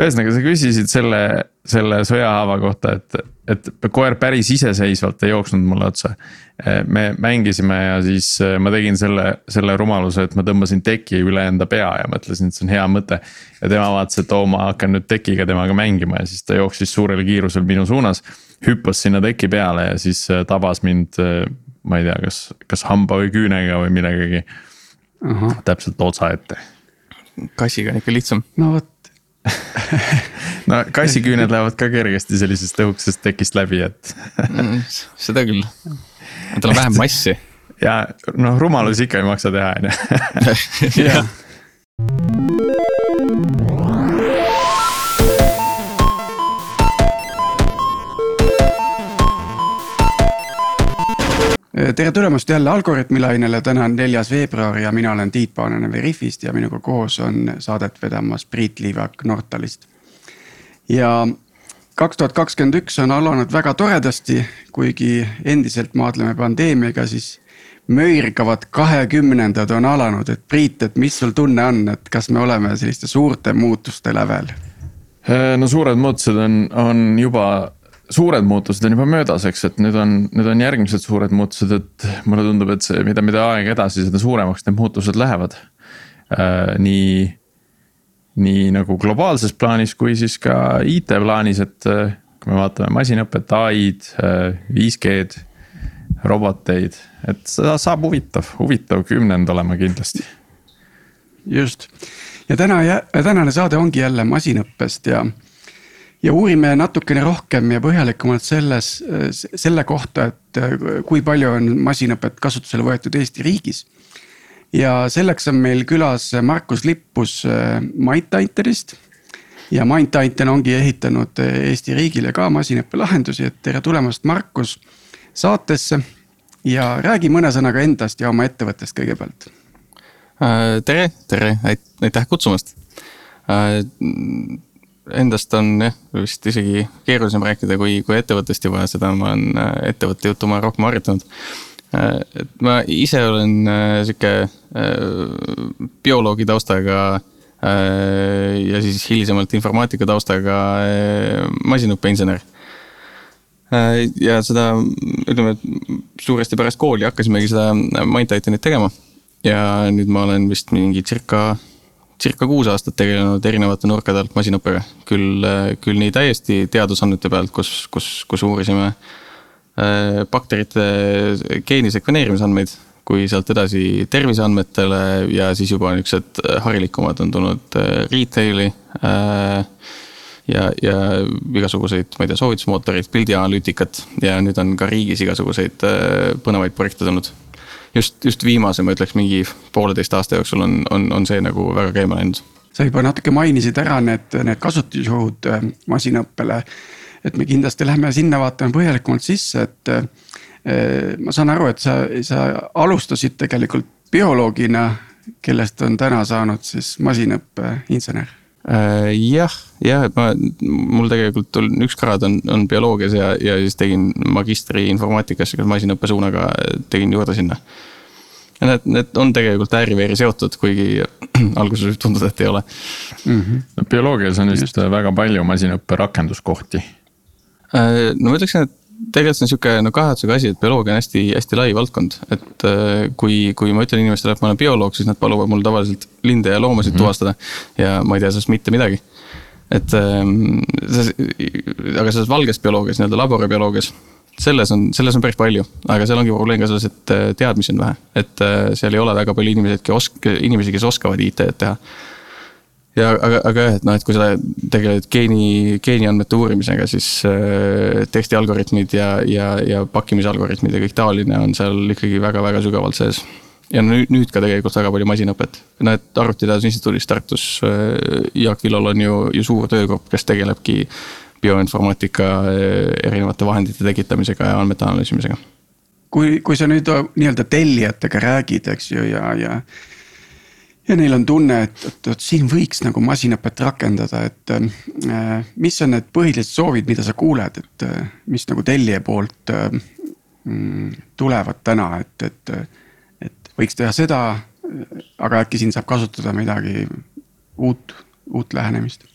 ühesõnaga, sa küsisid selle, selle sõjahaava kohta, et, et koer päris iseseisvalt ei jooksnud mulle otsa. me mängisime ja siis ma tegin selle, selle rumaluse, et ma tõmbasin teki üle enda pea ja mõtlesin, et see on hea mõte. ja tema vaatas, et oo, ma hakkan nüüd tekiga temaga mängima ja siis ta jooksis suurel kiirusel minu suunas. hüppas sinna teki peale ja siis tabas mind, ma ei tea, kas, kas hamba või küünega või millegagi. täpselt otsa ette. kassiga on ikka lihtsam. no vot no kassiküüned lähevad ka kergesti sellisest õhukesest tekist läbi, et mm, seda küll, tal on vähem massi. ja noh, rumalusi ikka ei maksa teha, on ju. jah tere tulemast jälle Algorütmilainele, täna on neljas veebruar ja mina olen Tiit Paananen Veriffist ja minuga koos on saadet vedamas Priit Liivak Nortalist. ja kaks tuhat kakskümmend üks on alanud väga toredasti, kuigi endiselt maadleme pandeemiaga, siis möirgavad kahekümnendad on alanud, et Priit, et mis sul tunne on, et kas me oleme selliste suurte muutuste lävel? no suured muutused on, on juba suured muutused on juba möödas, eks, et nüüd on, nüüd on järgmised suured muutused, et mulle tundub, et see, mida, mida aeg edasi, seda suuremaks need muutused lähevad äh,. nii, nii nagu globaalses plaanis kui siis ka IT plaanis, et äh, kui me vaatame masinõpet, ai-d äh,, 5G-d, roboteid, et seda saab huvitav, huvitav kümnend olema kindlasti. just ja täna, tänane saade ongi jälle masinõppest ja ja uurime natukene rohkem ja põhjalikumalt selles, selle kohta, et äh, kui palju on masinõpet kasutusele võetud Eesti riigis. ja selleks on meil külas Markus Lippus äh, MindTitanist. ja MindTitan ongi ehitanud äh, Eesti riigile ka masinõppelahendusi, et tere tulemast, Markus, saatesse. ja räägi mõne sõnaga endast ja oma ettevõttest kõigepealt. tere, tere, aitäh kutsumast endast on jah, vist isegi keerulisem rääkida kui, kui ettevõttest juba, seda ma olen äh, ettevõtte juttu ma rohkem harjutanud. Äh, et ma ise olen äh, sihuke bioloogi taustaga ja siis hilisemalt informaatika taustaga masinõppeinsener ja seda, ütleme, et suuresti pärast kooli hakkasimegi seda MindTitanit tegema. ja nüüd ma olen vist mingi circa circa kuus aastat tegelenud erinevate nurkade alt masinõppega. küll, küll nii täiesti teadusandmete pealt, kus, kus, kus uurisime äh, bakterite geeni sekveneerimise andmeid. kui sealt edasi terviseandmetele ja siis juba niuksed harilikumad on tulnud äh, retail'i äh, ja, ja igasuguseid, ma ei tea, soovitusmootoreid, pildianalüütikat ja nüüd on ka riigis igasuguseid põnevaid projekte tulnud just, just viimase, ma ütleks mingi pooleteist aasta jooksul on, on, on see nagu väga käima läinud. sa juba natuke mainisid ära need, need kasutusjuhud äh, masinõppele. et me kindlasti lähme sinna vaatame põhjalikumalt sisse, et äh, ma saan aru, et sa, sa alustasid tegelikult bioloogina, kellest on täna saanud siis masinõppeinsener Äh, jah, jah, et ma, mul tegelikult on üks kraad on, on bioloogias ja, ja siis tegin magistri informaatikas, masinõppe suunaga tegin juurde sinna. ja need, need on tegelikult ääri-veeri seotud, kuigi alguses võib tunduda, et ei ole mm. -hmm. no bioloogias on vist väga palju masinõppe rakenduskohti. Äh, no ma ütleksin, et tegelikult see on sihuke no kahetsusega asi, et bioloogia on hästi, hästi lai valdkond, et äh, kui, kui ma ütlen inimestele, et ma olen bioloog, siis nad paluvad mul tavaliselt linde ja loomasid mm -hmm. tuvastada. ja ma ei tea sellest mitte midagi. et ähm, aga selles valges bioloogias, nii-öelda laboribioloogias, selles on, selles on päris palju, aga seal ongi probleem ka selles, et äh, teadmisi on vähe, et äh, seal ei ole väga palju inimesi, kes osk-, inimesi, kes oskavad IT-d teha ja aga, aga jah, et noh, et kui sa tegeled geeni, geeniandmete uurimisega, siis äh, tekstialgoritmid ja, ja, ja pakkimisalgoritmid ja kõik taoline on seal ikkagi väga-väga sügavalt sees. ja nüüd, nüüd ka tegelikult väga palju masinõpet, noh et Arvutiteaduse Instituudis Tartus äh, Jaak Villol on ju, ju suur töögrupp, kes tegelebki bioinformaatika äh, erinevate vahendite tekitamisega ja andmete analüüsimisega. kui, kui sa nüüd nii-öelda tellijatega räägid, eks ju, ja, ja ja neil on tunne, et, et, et siin võiks nagu masinõpet rakendada, et äh, mis on need põhilised soovid, mida sa kuuled, et äh, mis nagu tellija poolt äh, mm, tulevad täna, et, et, et võiks teha seda. aga äkki siin saab kasutada midagi uut, uut lähenemist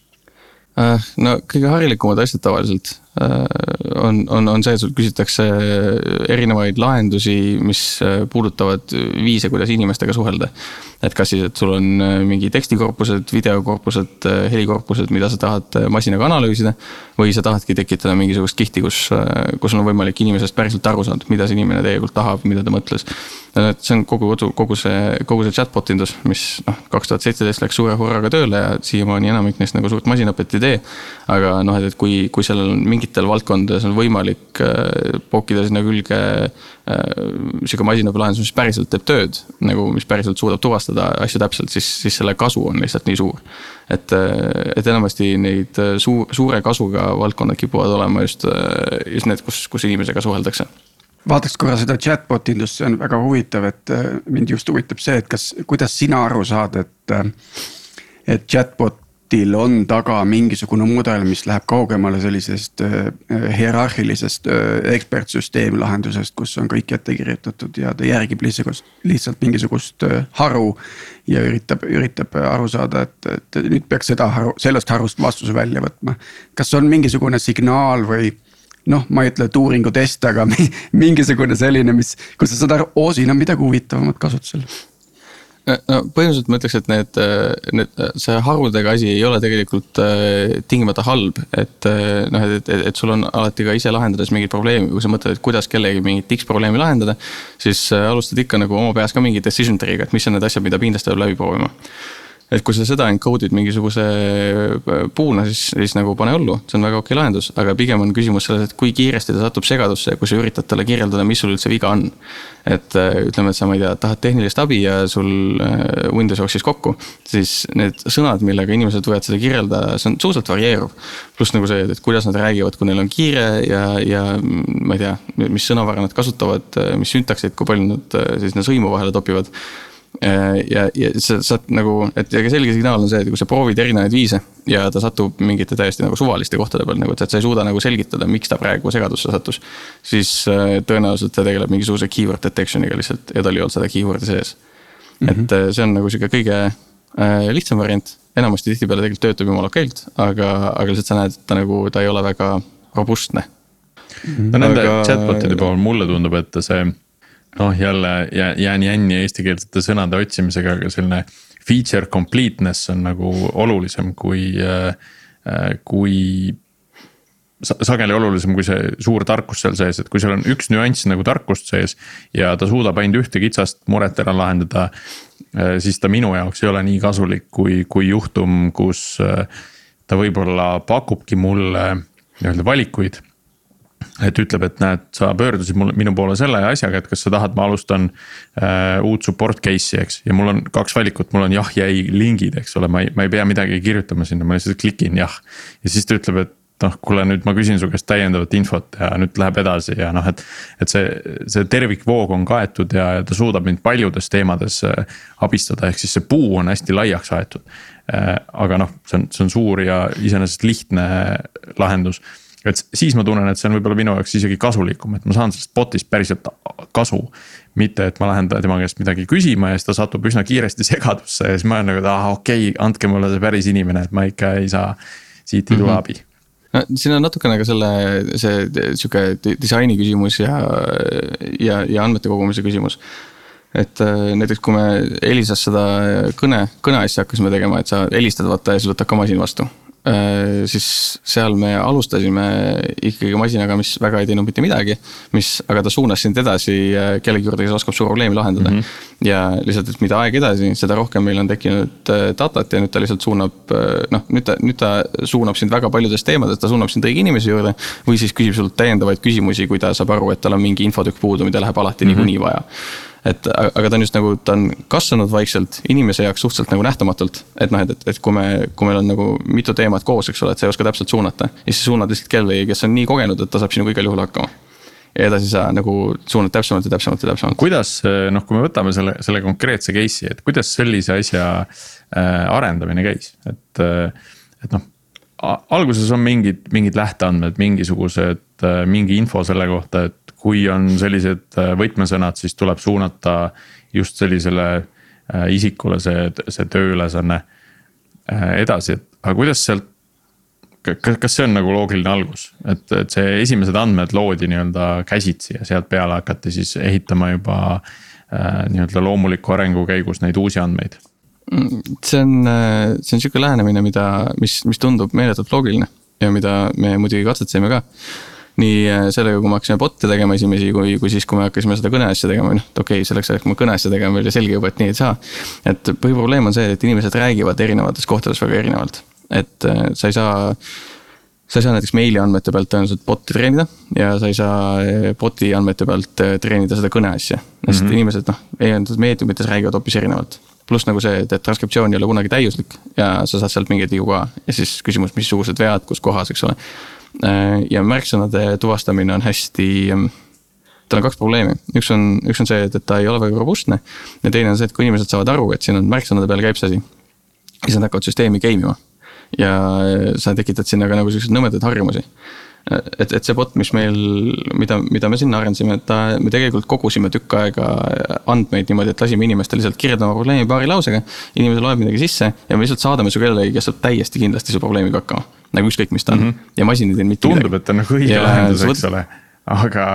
Äh, no kõige harilikumad asjad tavaliselt on, on, on see, et sult küsitakse erinevaid lahendusi, mis äh, puudutavad viise, kuidas inimestega suhelda. et kas siis, et sul on mingi tekstikorpused, videokorpused, helikorpused, mida sa tahad masinaga analüüsida. või sa tahadki tekitada mingisugust kihti, kus, kus on võimalik inimesest päriselt aru saada, mida see inimene tegelikult tahab, mida ta mõtles. Et see on kogu, kogu see, kogu see chatbot indus, mis noh, kaks tuhat seitseteist läks suure hurraaga tööle ja siiamaani enamik neist nagu suurt masinõpet ei tee. aga noh, et, et kui, kui seal on mingitel valdkondades on võimalik äh, pookida sinna külge äh, sihuke masinaõppelahendus, mis päriselt teeb tööd nagu, mis päriselt suudab tuvastada asju täpselt, siis, siis selle kasu on lihtsalt nii suur. et, äh, et enamasti neid suur, suure kasuga valdkonnad kipuvad olema just, just need, kus, kus inimesega suheldakse vaataks korra seda chatbot indust, see on väga huvitav, et äh, mind just huvitab see, et kas, kuidas sina aru saad, et. Äh, et chatbot'il on taga mingisugune mudel, mis läheb kaugemale sellisest äh, hierarhilisest ekspertsüsteemi lahendusest, kus on kõik ette kirjutatud ja ta järgib lihtsalt, lihtsalt mingisugust haru. ja üritab, üritab aru saada, et, et nüüd peaks seda haru, sellest harust vastuse välja võtma. kas on mingisugune signaal või noh, ma ei ütle, et uuringutest, aga mingisugune selline, mis, kus sa saad aru, oo, siin on midagi huvitavamat kasutusel no põhimõtteliselt ma ütleks, et need, need, see harudega asi ei ole tegelikult äh, tingimata halb, et äh, noh, et, et, et sul on alati ka ise lahendades mingit probleemi, kui sa mõtled, et kuidas kellegi mingit X probleemi lahendada. siis äh, alustad ikka nagu oma peas ka mingi decision tree'ga, et mis on need asjad, mida kindlasti peab läbi proovima et kui sa seda encode'id mingisuguse äh, puuna, siis, siis nagu pane hullu, see on väga okei lahendus, aga pigem on küsimus selles, et kui kiiresti ta satub segadusse, kui sa üritad talle kirjeldada, mis sul üldse viga on. et äh, ütleme, et sa, ma ei tea, tahad tehnilist abi ja sul äh, Windows jooksis kokku, siis need sõnad, millega inimesed võivad seda kirjeldada, see on suhteliselt varieeruv. pluss nagu see, et kuidas nad räägivad, kui neil on kiire ja, ja ma ei tea, mis sõnavara nad kasutavad, mis süntaksid, kui palju nad siis sinna sõimu vahele topivad ja, ja sa saad nagu, et ja selge signaal on see, et kui sa proovid erinevaid viise ja ta satub mingite täiesti nagu suvaliste kohtade peal nagu, et sa ei suuda nagu selgitada, miks ta praegu segadusse sattus. siis äh, tõenäoliselt ta tegeleb mingisuguse keyword detection'iga lihtsalt ja tal ei olnud seda keyword'i sees mm. -hmm. et äh, see on nagu sihuke kõige äh, lihtsam variant, enamasti tihtipeale tegelikult töötab jumala okeilt, aga, aga lihtsalt sa näed, et ta nagu, ta ei ole väga robustne. no nende aga... chatbot'ide puhul mulle tundub, et see noh, jälle jään jänni eestikeelsete sõnade otsimisega, aga selline feature completeness on nagu olulisem kui, äh, kui sageli olulisem kui see suur tarkus seal sees, et kui seal on üks nüanss nagu tarkust sees. ja ta suudab ainult ühte kitsast muret ära lahendada. Äh, siis ta minu jaoks ei ole nii kasulik kui, kui juhtum, kus äh, ta võib-olla pakubki mulle nii-öelda valikuid et ütleb, et näed, sa pöördusid mulle, minu poole selle asjaga, et kas sa tahad, ma alustan äh, uut support case'i, eks. ja mul on kaks valikut, mul on jah ja ei lingid, eks ole, ma ei, ma ei pea midagi kirjutama sinna, ma lihtsalt klikin jah. ja siis ta ütleb, et noh, kuule nüüd ma küsin su käest täiendavat infot ja nüüd läheb edasi ja noh, et. et see, see tervikvoog on kaetud ja, ta suudab mind paljudes teemades äh, abistada, ehk siis see puu on hästi laiaks aetud äh,. aga noh, see on, see on suur ja iseenesest lihtne lahendus et siis ma tunnen, et see on võib-olla minu jaoks isegi kasulikum, et ma saan sellest bot'ist päriselt kasu. mitte, et ma lähen tema käest midagi küsima ja siis ta satub üsna kiiresti segadusse ja siis ma olen nagu, et aa okei okay,, andke mulle see päris inimene, et ma ikka ei saa siit ei tule mm -hmm. abi no siin on natukene ka selle, see sihuke disaini küsimus ja, ja, ja andmete kogumise küsimus. et äh, näiteks, kui me Elisas seda kõne, kõneasja hakkasime tegema, et sa helistad vaata ja siis võtab ka masin vastu siis seal me alustasime ikkagi masinaga, mis väga ei teinud mitte midagi. mis, aga ta suunas sind edasi äh, kellegi juurde, kes oskab su probleemi lahendada mm. -hmm. ja lihtsalt, et mida aeg edasi, seda rohkem meil on tekkinud äh, datat ja nüüd ta lihtsalt suunab. noh, nüüd ta, nüüd ta suunab sind väga paljudest teemadest, ta suunab sind õige inimese juurde. või siis küsib sult täiendavaid küsimusi, kui ta saab aru, et tal on mingi infotükk puudu, mida läheb alati mm -hmm. niikuinii vaja et aga ta on just nagu, ta on kasvanud vaikselt inimese jaoks suhteliselt nagu nähtamatult. et noh, et, et, et kui me, kui meil on nagu mitu teemat koos, eks ole, et sa ei oska täpselt suunata. ja siis suunad lihtsalt kellegi, kes on nii kogenud, et ta saab sinuga igal juhul hakkama ja edasi sa nagu suunad täpsemalt ja täpsemalt ja täpsemalt. kuidas noh, kui me võtame selle, selle konkreetse case'i, et kuidas sellise asja äh, arendamine käis, et, äh, et noh. alguses on mingid, mingid lähteandmed, mingisugused, äh, mingi info selle kohta, et kui on sellised äh, võtmesõnad, siis tuleb suunata just sellisele äh, isikule see, see tööülesanne äh, edasi, et aga kuidas sealt kas, kas see on nagu loogiline algus, et, et see esimesed andmed loodi nii-öelda käsitsi ja sealt peale hakati siis ehitama juba nii-öelda loomuliku arengu käigus neid uusi andmeid? Mm, see on, see on sihuke lähenemine, mida, mis, mis tundub meeletult loogiline ja mida me muidugi katsetasime ka nii äh, sellega, kui me hakkasime bot'e tegema esimesi, kui, kui siis, kui me hakkasime seda kõneasja tegema, noh, et okei okay,, selleks ajaks, kui me kõneasja tegema, oli selge juba, et nii ei saa. et põhiprobleem on see, et inimesed räägivad erinevates kohtades väga erinevalt, et äh, sa ei saa sa ei saa näiteks meili andmete pealt tõenäoliselt bot'i treenida ja sa ei saa äh, bot'i andmete pealt treenida seda kõneasja. sest mm -hmm. inimesed noh, erinevates meediumites räägivad hoopis erinevalt. pluss nagu see, et, transkriptsioon ei ole kunagi täiuslik ja sa saad sealt mingeid vigu ka ja siis küsimus, missugused vead, kus kohas, eks ole ja märksõnade tuvastamine on hästi, ähm, tal on kaks probleemi, üks on, üks on see, et, et ta ei ole väga robustne. ja teine on see, et kui inimesed saavad aru, et siin on märksõnade peale käib see asi, siis nad hakkavad süsteemi game ima. ja äh, sa tekitad sinna ka nagu siukseid nõmedaid harjumusi et, et see bot, mis meil, mida, mida me sinna arendasime, et ta, me tegelikult kogusime tükk aega andmeid niimoodi, et lasime inimestel lihtsalt kirjeldama probleemi paari lausega. inimene loeb midagi sisse ja me lihtsalt saadame su kellelegi, kes saab täiesti kindlasti su probleemiga hakkama. Nagu ükskõik, mis ta on mm -hmm. ja masin ei tee mitte midagi. tundub, et on nagu õige lahendus, eks ole, aga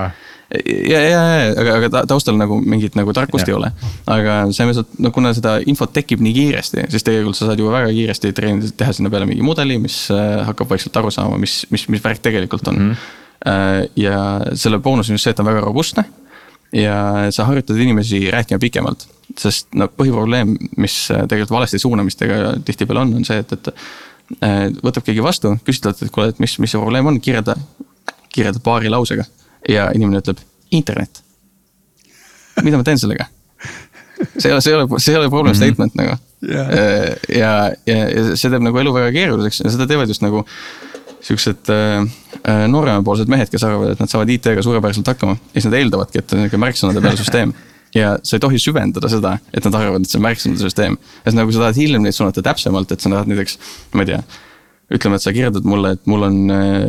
ja, ja, ja, aga, aga taustal nagu mingit nagu tarkust ja. ei ole. aga selles mõttes, et no kuna seda infot tekib nii kiiresti, siis tegelikult sa saad juba väga kiiresti treenida, teha sinna peale mingi mudeli, mis äh, hakkab vaikselt aru saama, mis, mis, mis värk tegelikult on mm. -hmm. ja selle boonus on just see, et ta on väga robustne. ja sa harjutad inimesi rääkima pikemalt, sest no põhiprobleem, mis äh, tegelikult valesti suunamistega tihtipeale on, on see, et, et võtab keegi vastu, küsitled, et kuule, et mis, mis see probleem on, kirjelda, kirjelda paari lausega ja inimene ütleb internet. mida ma teen sellega? see ei ole, see ei ole, see ei ole problem mhm. statement mm -hmm. nagu yeah.. ja, ja, ja see teeb nagu elu väga keeruliseks ja seda teevad just nagu siuksed äh, äh, nooremapoolsed mehed, kes arvavad, et nad saavad IT-ga suurepäraselt hakkama. ja siis nad eeldavadki, et on nihuke märksõnade peale süsteem. Ja sa ei tohi süvendada seda, et nad arvavad, et see on märksõnade süsteem. siis nagu sa tahad hiljem neid suunata täpsemalt, et sa tahad näiteks, ma ei tea ütleme, et sa kirjeldad mulle, et mul on, äh,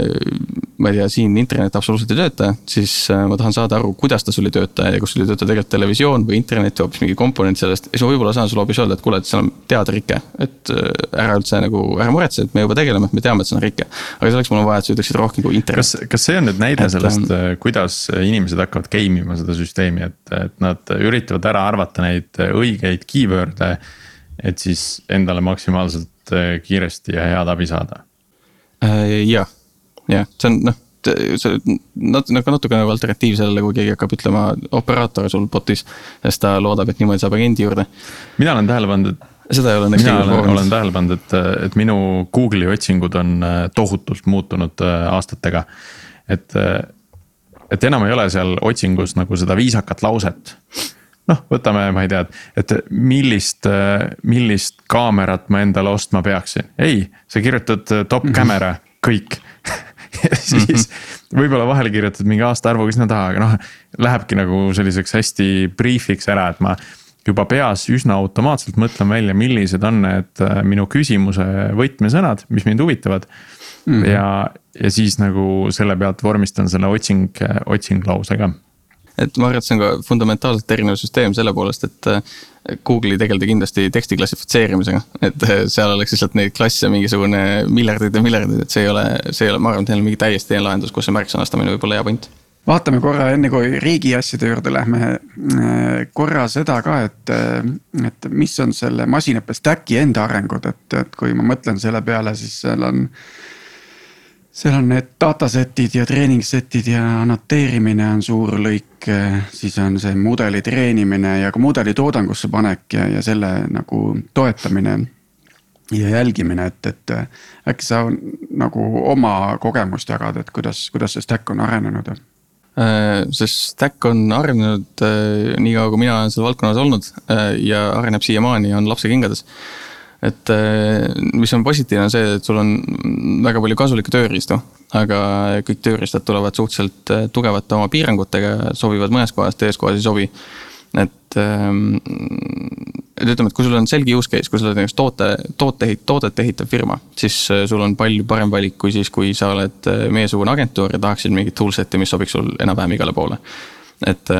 ma ei tea, siin internet absoluutselt ei tööta, siis äh, ma tahan saada aru, kuidas ta sul ei tööta ja kas sul ei tööta tegelikult televisioon või internet või hoopis mingi komponent sellest. ja siis ma võib-olla saan sulle hoopis öelda, et kuule, et seal on teada rike, et äh, ära üldse nagu, ära muretse, et me juba tegeleme, et me teame, et see on rike. aga selleks mul on vaja, et sa ütleksid rohkem kui internet. kas, kas see on nüüd näide et, sellest, kuidas inimesed hakkavad game ima seda süsteemi, et, et nad üritavad ära arvata neid õigeid keyword'e et siis endale maksimaalselt Äh, kiiresti ja head abi saada. Äh, jah, jah, see on noh, see nat-, nagu natuke nagu alternatiiv sellele, kui keegi hakkab ütlema operaator sul bot'is. sest ta loodab, et niimoodi saab agendi juurde. mina olen tähele pannud, et seda ei ole. mina olen, olen tähele pannud, et, et minu Google'i otsingud on äh, tohutult muutunud aastatega. et, et enam ei ole seal otsingus nagu seda viisakat lauset noh, võtame, ma ei tea, et millist, millist kaamerat ma endale ostma peaksin. ei, sa kirjutad äh, top -hmm. camera, kõik ja siis -hmm. võib-olla vahele kirjutad mingi aastaarvuga sinna taha, aga noh, lähebki nagu selliseks hästi brief'iks ära, et ma juba peas üsna automaatselt mõtlen välja, millised on need äh, minu küsimuse võtmesõnad, mis mind huvitavad mm. -hmm. ja, ja siis nagu selle pealt vormistan selle otsing, otsinglause ka et ma arvan, et see on ka fundamentaalselt erinev süsteem selle poolest, et äh, Google'i tegeleda kindlasti teksti klassifitseerimisega. et äh, seal oleks lihtsalt neid klasse mingisugune miljardeid ja miljardeid, et see ei ole, see ei ole, ma arvan, et neil on mingi täiesti teine lahendus, kus see märksõnastamine võib olla hea point vaatame korra, enne kui riigi asjade juurde lähme, äh, korra seda ka, et, et mis on selle masinõppe stack'i enda arengud, et, et kui ma mõtlen selle peale, siis seal on seal on need dataset'id ja treening set'id ja annoteerimine on suur lõik, siis on see mudeli treenimine ja ka mudeli toodangusse panek ja, ja selle nagu toetamine. ja jälgimine, et, et äkki sa nagu oma kogemust jagad, et kuidas, kuidas see stack on arenenud? Äh, see stack on arenenud äh, nii kaua, kui mina olen seal valdkonnas olnud ja areneb siiamaani, on lapse kingades et eh, mis on positiivne, on see, et sul on väga palju kasulikke tööriistu. aga kõik tööriistad tulevad suhteliselt eh, tugevate oma piirangutega, sobivad mõnes kohas, teises kohas ei sobi. et, ehm, et ütleme, et kui sul on selge use case, kui sa oled näiteks toote, toote, toodet ehitav firma, siis eh, sul on palju parem valik kui siis, kui sa oled meiesugune agentuur ja tahaksid mingit toolset'i, mis sobiks sul enam-vähem igale poole et,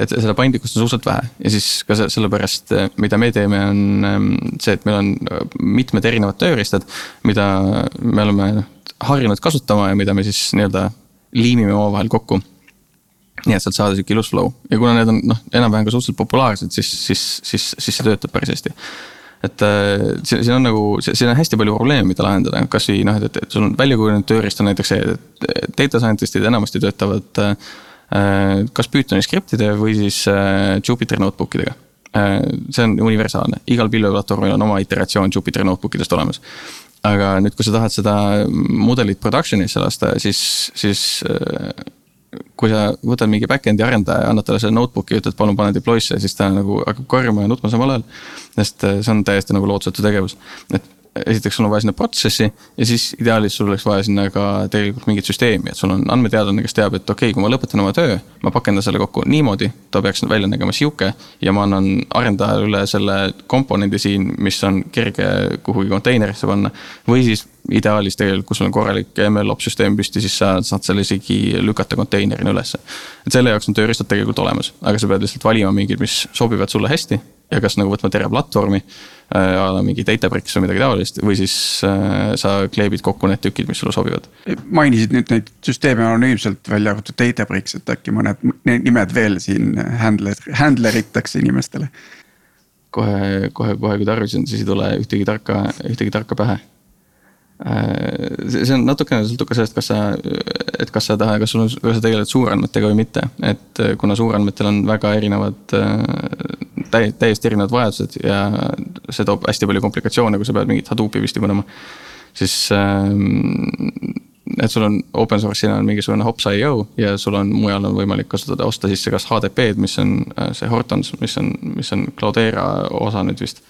et seda paindlikkust on suhteliselt vähe. Ja siis ka sellepärast, mida me teeme, on ähm, see, et meil on mitmed erinevad tööriistad, mida me oleme harjunud kasutama ja mida me siis nii-öelda liimime omavahel kokku. Nii et sealt saada sihuke ilus flow. Ja kuna need on noh, enam-vähem ka suhteliselt populaarsed, siis, siis, siis, siis see töötab päris hästi. et äh, siin, siin on nagu, siin on hästi palju probleeme, mida lahendada, kasvõi noh, et, et sul on välja kujunenud tööriist on näiteks see, et data scientist'id enamasti töötavad äh, kas Pythoni skriptide või siis äh, Jupyter notebook idega äh,. see on universaalne, igal pilveplatvormil on oma iteratsioon Jupyter notebook idest olemas aga nüüd, kui sa tahad seda mudelit production'isse lasta, siis, siis äh, kui sa võtad mingi back-end'i arendaja ja annad talle selle notebook'i ütled, palun pane deploy'sse, siis ta nagu hakkab karjuma ja nutma samal ajal. sest äh, see on täiesti nagu lootusetu tegevus, et esiteks sul on vaja sinna protsessi ja siis ideaalis sul oleks vaja sinna ka tegelikult mingit süsteemi, et sul on andmeteadlane, kes teab, et okei okay,, kui ma lõpetan oma töö, ma pakendan selle kokku niimoodi, ta peaks välja nägema sihuke. ja ma annan arendajale üle selle komponendi siin, mis on kerge kuhugi konteinerisse panna. või siis ideaalis tegelikult, kui sul on korralik ML-ops süsteem püsti, siis sa saad selle isegi lükata konteinerina ülesse. et selle jaoks on tööriistad tegelikult olemas, aga sa pead lihtsalt valima mingid, mis sobivad sulle hästi ja kas nagu võtma terve platvormi äh,. mingi Databricks või midagi taolist või siis äh, sa kleebid kokku need tükid, mis sulle sobivad. mainisid nüüd neid süsteeme anonüümselt välja arvatud Databricks, et äkki mõned nimed veel siin handler, handler itakse inimestele. kohe, kohe, kohe kui tarvisin, siis ei tule ühtegi tarka, ühtegi tarka pähe Äh, see on natukene sõltub ka sellest, kas sa, et kas sa tahad, kas sul on, kas sa tegeled suurandmetega või mitte. et äh, kuna suurandmetel on väga erinevad, äh, täi-, täiesti erinevad vajadused ja see toob hästi palju komplikatsioone, kui sa pead mingit Hadoopi püsti panema. siis ähm, et sul on open source'ina on mingisugune hops.io ja sul on mujal on võimalik kasutada, osta sisse kas HDP-d, mis on see Hortons, mis on, mis on Cloudera osa nüüd vist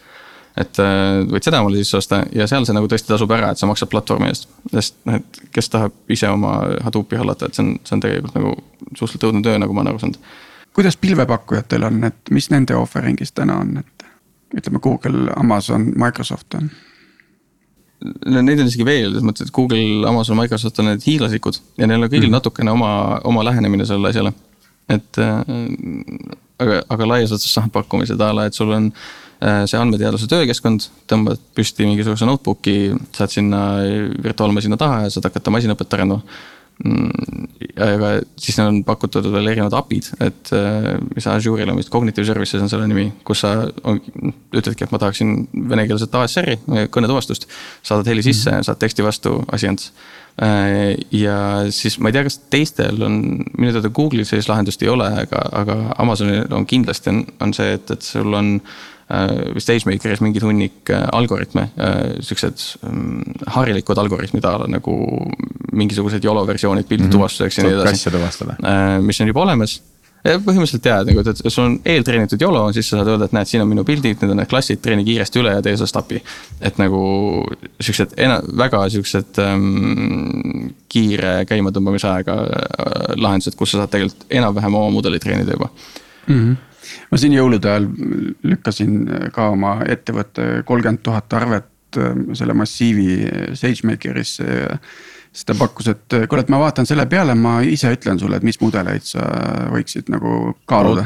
et äh, võid seda omale sisse osta ja seal see nagu tõesti tasub ära, et sa maksad platvormi eest. sest noh, et kes tahab ise oma Hadoopi hallata, et see on, see on tegelikult nagu suhteliselt õudne töö, nagu ma olen aru saanud. kuidas pilvepakkujatel on, et mis nende offering'is täna on, et ütleme Google, Amazon, Microsoft on? no neid on isegi veel, selles mõttes, et Google, Amazon, Microsoft on need hiiglasikud ja neil on kõigil mm. natukene oma, oma lähenemine sellele asjale. et äh, aga, aga laias laastus samad pakkumised a la, et sul on Äh, see andmeteadlase töökeskkond, tõmbad püsti mingisuguse notebook'i, saad sinna virtuaalmasina taha ja saad hakata masinõpet arendama. Mm, aga siis on pakutud veel erinevad API-d, et äh, mis Azure'il on vist Cognitive Services on selle nimi, kus sa on, ütledki, et ma tahaksin venekeelset ASR-i, kõnetuvastust. saadad heli sisse mm, -hmm. saad teksti vastu, asi on äh, ja siis ma ei tea, kas teistel on, minu teada Google'il sellist lahendust ei ole, aga, aga Amazonil on kindlasti on, on see, et, et sul on Äh, StageMakeris mingid hunnik äh, algoritme, äh, siuksed mm, harilikud algoritmid nagu mingisugused YOLO versioonid pildi mm -hmm. tuvastuseks ja nii edasi. asja tuvastada. mis on juba olemas põhimõtteliselt jaa, nagu, et sul on eeltreenitud YOLO, siis sa saad öelda, et näed, siin on minu pildid, need on need klassid, treeni kiiresti üle ja tee sellest API. et nagu siuksed ena-, väga siuksed ähm, kiire käimatõmbamise ajaga äh, lahendused, kus sa saad tegelikult enam-vähem oma mudelit treenida juba mm. -hmm ma siin jõulude ajal lükkasin ka oma ettevõtte kolmkümmend tuhat arvet äh, selle massiivi SageMakerisse ja siis ta pakkus, et kuule, et ma vaatan selle peale, ma ise ütlen sulle, et mis mudeleid sa võiksid nagu kaaluda.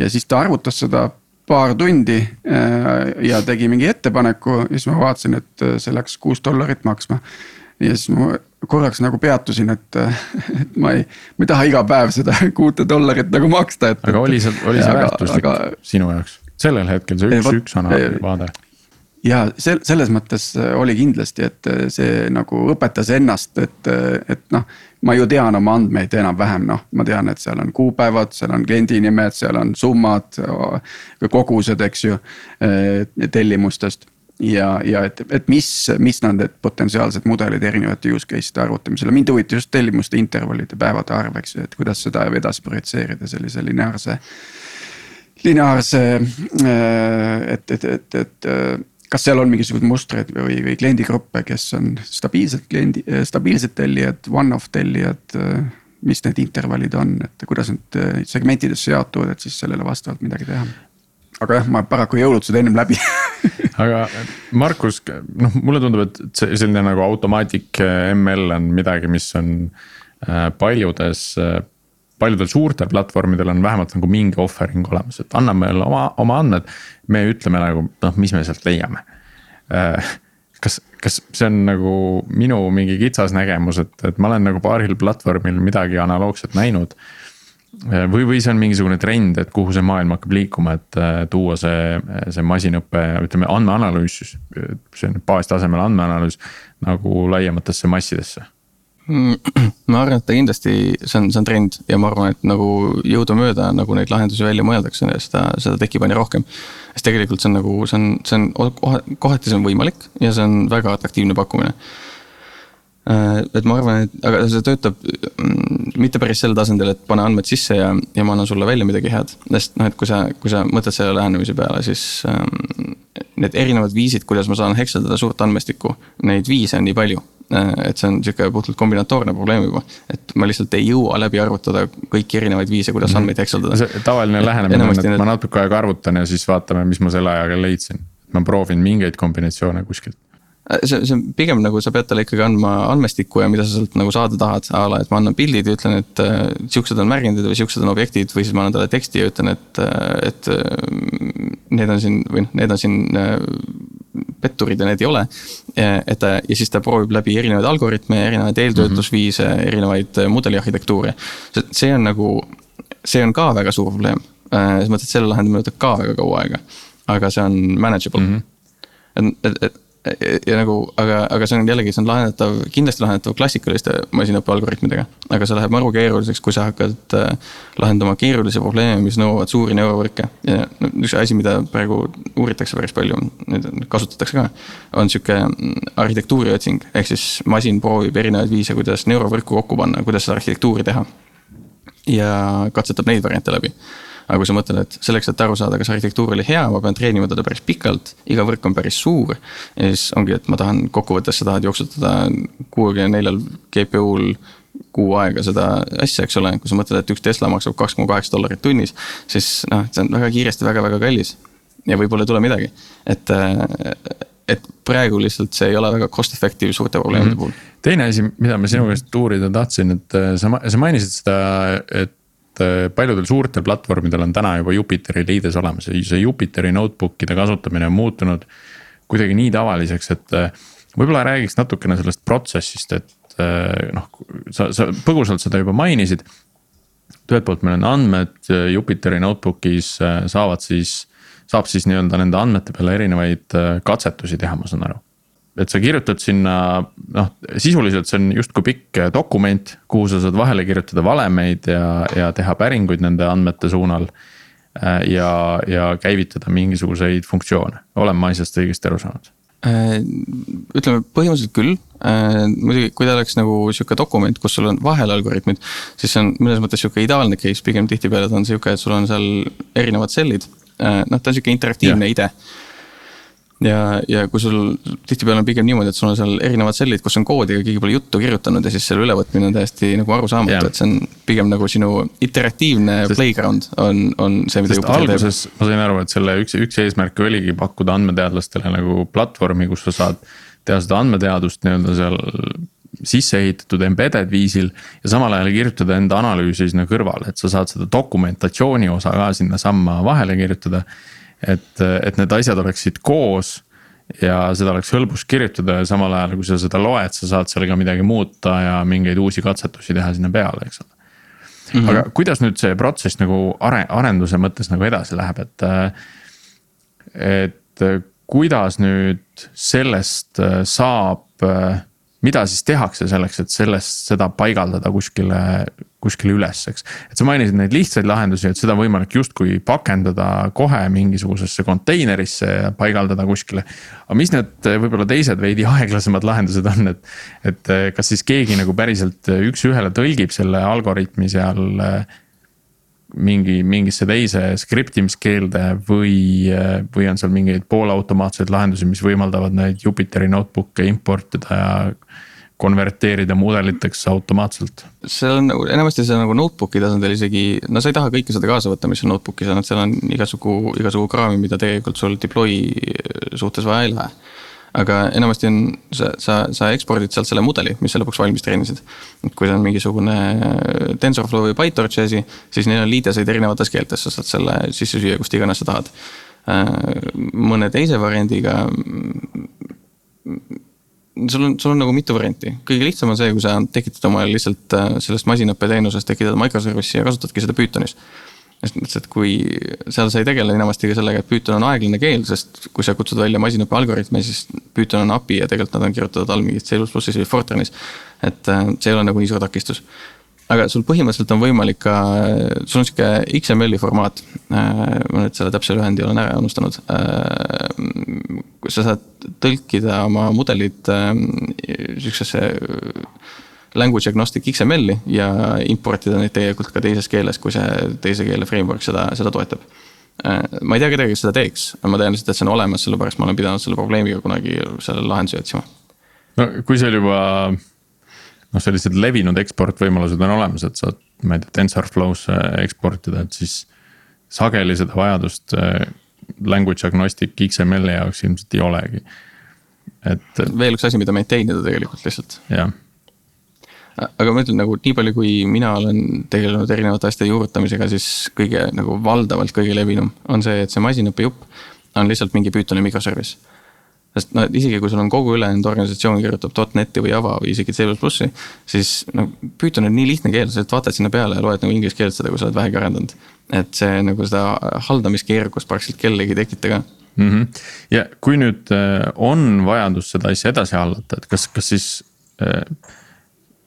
Ja siis ta arvutas seda paar tundi äh, ja tegi mingi ettepaneku ja siis ma vaatasin, et see läks kuus dollarit maksma. Ja siis ma korraks nagu peatusin, et, et ma ei, ma ei taha iga päev seda kuute dollarit nagu maksta, et. aga oli see, oli see väärtuslik aga, sinu jaoks, sellel hetkel see üks, üks vaade? ja sel-, selles mõttes oli kindlasti, et see nagu õpetas ennast, et, et noh. ma ju tean oma andmeid enam-vähem, noh, ma tean, et seal on kuupäevad, seal on kliendi nimed, seal on summad, kogused, eks ju, tellimustest ja, ja et, et mis, mis on need potentsiaalsed mudelid erinevate use case'ide arvutamisel, mind huvitas just tellimuste intervallide päevade arv, eks ju, et kuidas seda edasi projitseerida sellise lineaarse. lineaarse, äh, et, et, et, et äh, kas seal on mingisuguseid mustreid või, või kliendigruppe, kes on stabiilsed kliendi, äh, stabiilsed tellijad, one-off tellijad mis need intervallid on, et kuidas need segmentidesse jaotuvad, et siis sellele vastavalt midagi teha aga jah, ma paraku ei jõudnud seda ennem läbi aga Markus, noh, mulle tundub, et selline nagu automaatik ML on midagi, mis on äh, paljudes äh, paljudel suurtel platvormidel on vähemalt nagu mingi offering olemas, et anna meile oma, oma andmed. me ütleme nagu noh, mis me sealt leiame. Kas, kas see on nagu minu mingi kitsas nägemus, et, et ma olen nagu paaril platvormil midagi analoogset näinud või, või see on mingisugune trend, et kuhu see maailm hakkab liikuma, et tuua see, see masinõpe, ütleme andmeanalüüs, see on baastasemel andmeanalüüs nagu laiematesse massidesse ma arvan, et ta kindlasti, see on, see on trend ja ma arvan, et nagu jõudumööda nagu neid lahendusi välja mõeldakse, seda, seda tekib aina rohkem. sest tegelikult see on nagu, see on, see on kohati see on võimalik ja see on väga atraktiivne pakkumine. Äh, et ma arvan, et aga see töötab mm, mitte päris sel tasandil, et pane andmed sisse ja, ja ma annan sulle välja midagi head. sest noh, et kui sa, kui sa mõtled selle lähenemise peale, siis ähm, need erinevad viisid, kuidas ma saan hekseldada suurt andmestikku, neid viise on nii palju Äh, et see on sihuke puhtalt kombinatoorne probleem juba, et ma lihtsalt ei jõua läbi arvutada kõiki erinevaid viise, kuidas mhm. andmeid hekseldada. tavaline lähenemine on, et need... ma natuke aega arvutan ja siis vaatame, mis ma selle ajaga leidsin. ma proovin mingeid kombinatsioone kuskilt see, see on pigem nagu sa pead talle ikkagi andma andmestikku ja mida sa sealt nagu saada tahad, a la, et ma annan pildid ja ütlen, et äh, siuksed on märgindid või siuksed on objektid või siis ma annan talle teksti ja ütlen, et, et need on siin või noh, need on siin petturid ja need ei ole. et ta ja siis ta proovib läbi erinevaid algoritme, erinevaid eeltöötlusviise mm, -hmm. erinevaid äh, mudeliarhitektuure. see on nagu, see on ka väga suur probleem, äh, selles mõttes, et selle lahendamine võtab ka väga kaua aega. aga see on manageable mm. -hmm. et, et, et ja nagu, aga, aga see on jällegi, see on lahendatav, kindlasti lahendatav klassikaliste masinõppe algoritmidega. aga see läheb maru keeruliseks, kui sa hakkad äh, lahendama keerulisi probleeme, mis nõuavad suuri neurovõrke. ja üks asi, mida praegu uuritakse päris palju, nüüd kasutatakse ka, on sihuke mm, arhitektuuri otsing. ehk siis masin proovib erinevaid viise, kuidas neurovõrku kokku panna, kuidas seda arhitektuuri teha. ja katsetab neid variante läbi aga kui sa mõtled, et selleks, et aru saada, kas arhitektuur oli hea, ma pean treenima teda päris pikalt, iga võrk on päris suur. ja siis ongi, et ma tahan kokkuvõttes sa tahad jooksutada kuuekümne neljal GPU-l kuu aega seda asja, eks ole, kui sa mõtled, et üks Tesla maksab kaks koma kaheksa dollarit tunnis, siis noh, see on väga kiiresti väga-väga kallis. ja võib-olla ei tule midagi, et, et praegu lihtsalt see ei ole väga cost effective suurte probleemide mm -hmm. puhul. teine asi, mida ma sinu käest uurida tahtsin, et sa, sa mainisid seda, et Äh, paljudel suurtel platvormidel on täna juba Jupiteri liides olemas ja see Jupiteri notebook'ide kasutamine on muutunud kuidagi nii tavaliseks, et äh, võib-olla räägiks natukene sellest protsessist, et äh, noh, sa, sa põgusalt seda juba mainisid. ühelt poolt meil on andmed Jupiteri notebook'is saavad siis, saab siis nii-öelda nende andmete peale erinevaid katsetusi teha, ma saan aru et sa kirjutad sinna, noh, sisuliselt see on justkui pikk dokument, kuhu sa saad vahele kirjutada valemeid ja, ja teha päringuid nende andmete suunal. Äh, ja, ja käivitada mingisuguseid funktsioone, olen ma asjast õigesti aru saanud? Äh, ütleme põhimõtteliselt küll, muidugi kui ta oleks nagu sihuke dokument, kus sul on vahel algoritmid, siis see on mõnes mõttes sihuke ideaalne case, pigem tihtipeale ta on sihuke, et sul on seal erinevad cell'id. noh, ta on sihuke interaktiivne ja. ide ja, ja kui sul tihtipeale on pigem niimoodi, et sul on seal erinevad sellid, kus on koodi, aga keegi pole juttu kirjutanud ja siis selle ülevõtmine on täiesti nagu arusaamatu yeah., et see on pigem nagu sinu iteratiivne Sest, playground on, on see, mida. alguses teeb. ma sain aru, et selle üks, üks eesmärk oligi pakkuda andmeteadlastele nagu platvormi, kus sa saad teha seda andmeteadust nii-öelda seal sisse ehitatud embedded viisil ja samal ajal kirjutada enda analüüsi sinna kõrvale, et sa saad seda dokumentatsiooni osa ka sinnasamma vahele kirjutada et, et need asjad oleksid koos ja seda oleks hõlbus kirjutada ja samal ajal, kui sa seda loed, sa saad seal ka midagi muuta ja mingeid uusi katsetusi teha sinna peale, eks ole. Mm -hmm. aga kuidas nüüd see protsess nagu are-, arenduse mõttes nagu edasi läheb, et. et kuidas nüüd sellest saab mida siis tehakse selleks, et sellest, seda paigaldada kuskile, kuskile üles, eks. et sa mainisid neid lihtsaid lahendusi, et seda on võimalik justkui pakendada kohe mingisugusesse konteinerisse ja paigaldada kuskile. aga mis need võib-olla teised veidi aeglasemad lahendused on, et, et kas siis keegi nagu päriselt üks-ühele tõlgib selle algoritmi seal mingi, mingisse teise skriptimiskeelde või, või on seal mingeid poolautomaatseid lahendusi, mis võimaldavad neid Jupiteri notebook'e importida ja konverteerida mudeliteks automaatselt? seal on enamasti see nagu notebook'i tasandil isegi, no sa ei taha kõike seda kaasa võtta, mis on notebook'is on, et seal on igasugu, igasugu kraami, mida tegelikult sul deploy suhtes vaja ei lähe aga enamasti on, sa, sa, sa ekspordid sealt selle mudeli, mis sa lõpuks valmis treenisid. kui see on mingisugune TensorFlow või PyTorchi asi, siis neil on liideseid erinevates keeltes, sa saad selle sisse süüa, kust iganes sa tahad. Äh, mõne teise variandiga sul on, sul on nagu mitu varianti, kõige lihtsam on see, kui sa tekitad omale lihtsalt äh, sellest masinõppeteenusest, tekitad microservice'i ja kasutadki seda Pythonis selles mõttes, et kui seal sa ei tegele enamasti ka sellega, et Python on aeglane keel, sest kui sa kutsud välja masinõppe algoritme, siis Python on API ja tegelikult nad on kirjutatud all mingis C või Fortranis. et äh, see ei ole nagu nii suur takistus. Aga sul põhimõtteliselt on võimalik ka, sul on sihuke XML-i formaat. Äh, ma nüüd selle täpse lühendi olen ära unustanud. Äh, kus sa saad tõlkida oma mudelid sihukesesse language agnostic XML-i ja importida neid tegelikult ka teises keeles, kui see teise keele framework seda, seda toetab. Äh, ma ei tea kedagi, kes seda teeks, ma tean lihtsalt, et see on olemas, sellepärast ma olen pidanud selle probleemiga kunagi selle lahendusi otsima. no kui seal juba noh, sellised levinud eksportvõimalused on olemas, et saad, ma ei tea, TensorFlow'sse eksportida, et siis sageli seda vajadust äh, language agnostic XML-i jaoks ilmselt ei olegi, et. veel üks asi, mida maintain ida tegelikult lihtsalt. jah aga ma ütlen nagu nii palju, kui mina olen tegelenud erinevate asjade juurutamisega, siis kõige nagu valdavalt kõige levinum on see, et see masinõppe jupp on lihtsalt mingi Pythoni microservice. Sest no isegi kui sul on kogu ülejäänud organisatsioon kirjutab .NET-i või Java või isegi C++-i, siis no Python on nii lihtne keel, sa lihtsalt vaatad sinna peale ja loed nagu inglise keelt seda, kui sa oled vähegi arendanud. et see nagu seda haldamiskeerukust praktiliselt kellelegi ei tekita ka mm. -hmm. ja kui nüüd äh, on vajadus seda asja edasi hallata, et kas, kas siis äh,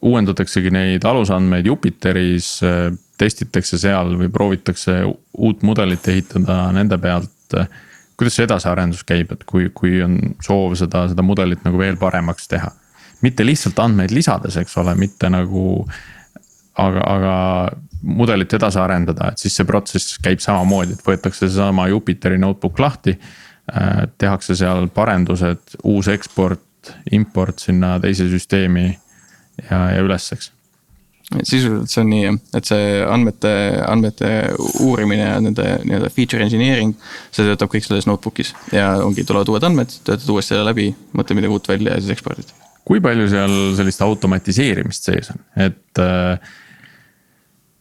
uuendataksegi neid alusandmeid Jupiteris, testitakse seal või proovitakse uut mudelit ehitada nende pealt. Kuidas see edasiarendus käib, et kui, kui on soov seda, seda mudelit nagu veel paremaks teha? mitte lihtsalt andmeid lisades, eks ole, mitte nagu. aga, aga mudelit edasi arendada, et siis see protsess käib samamoodi, et võetakse seesama Jupiteri notebook lahti. tehakse seal parendused, uus eksport, import sinna teise süsteemi ja, ja üles, eks sisuliselt see on nii jah, et see andmete, andmete uurimine ja nende nii-öelda feature engineering. see töötab kõik selles notebook'is ja ongi, tulevad uued andmed, töötad uuesti selle läbi, mõtled midagi uut välja ja siis ekspordid. kui palju seal sellist automatiseerimist sees on, et äh,.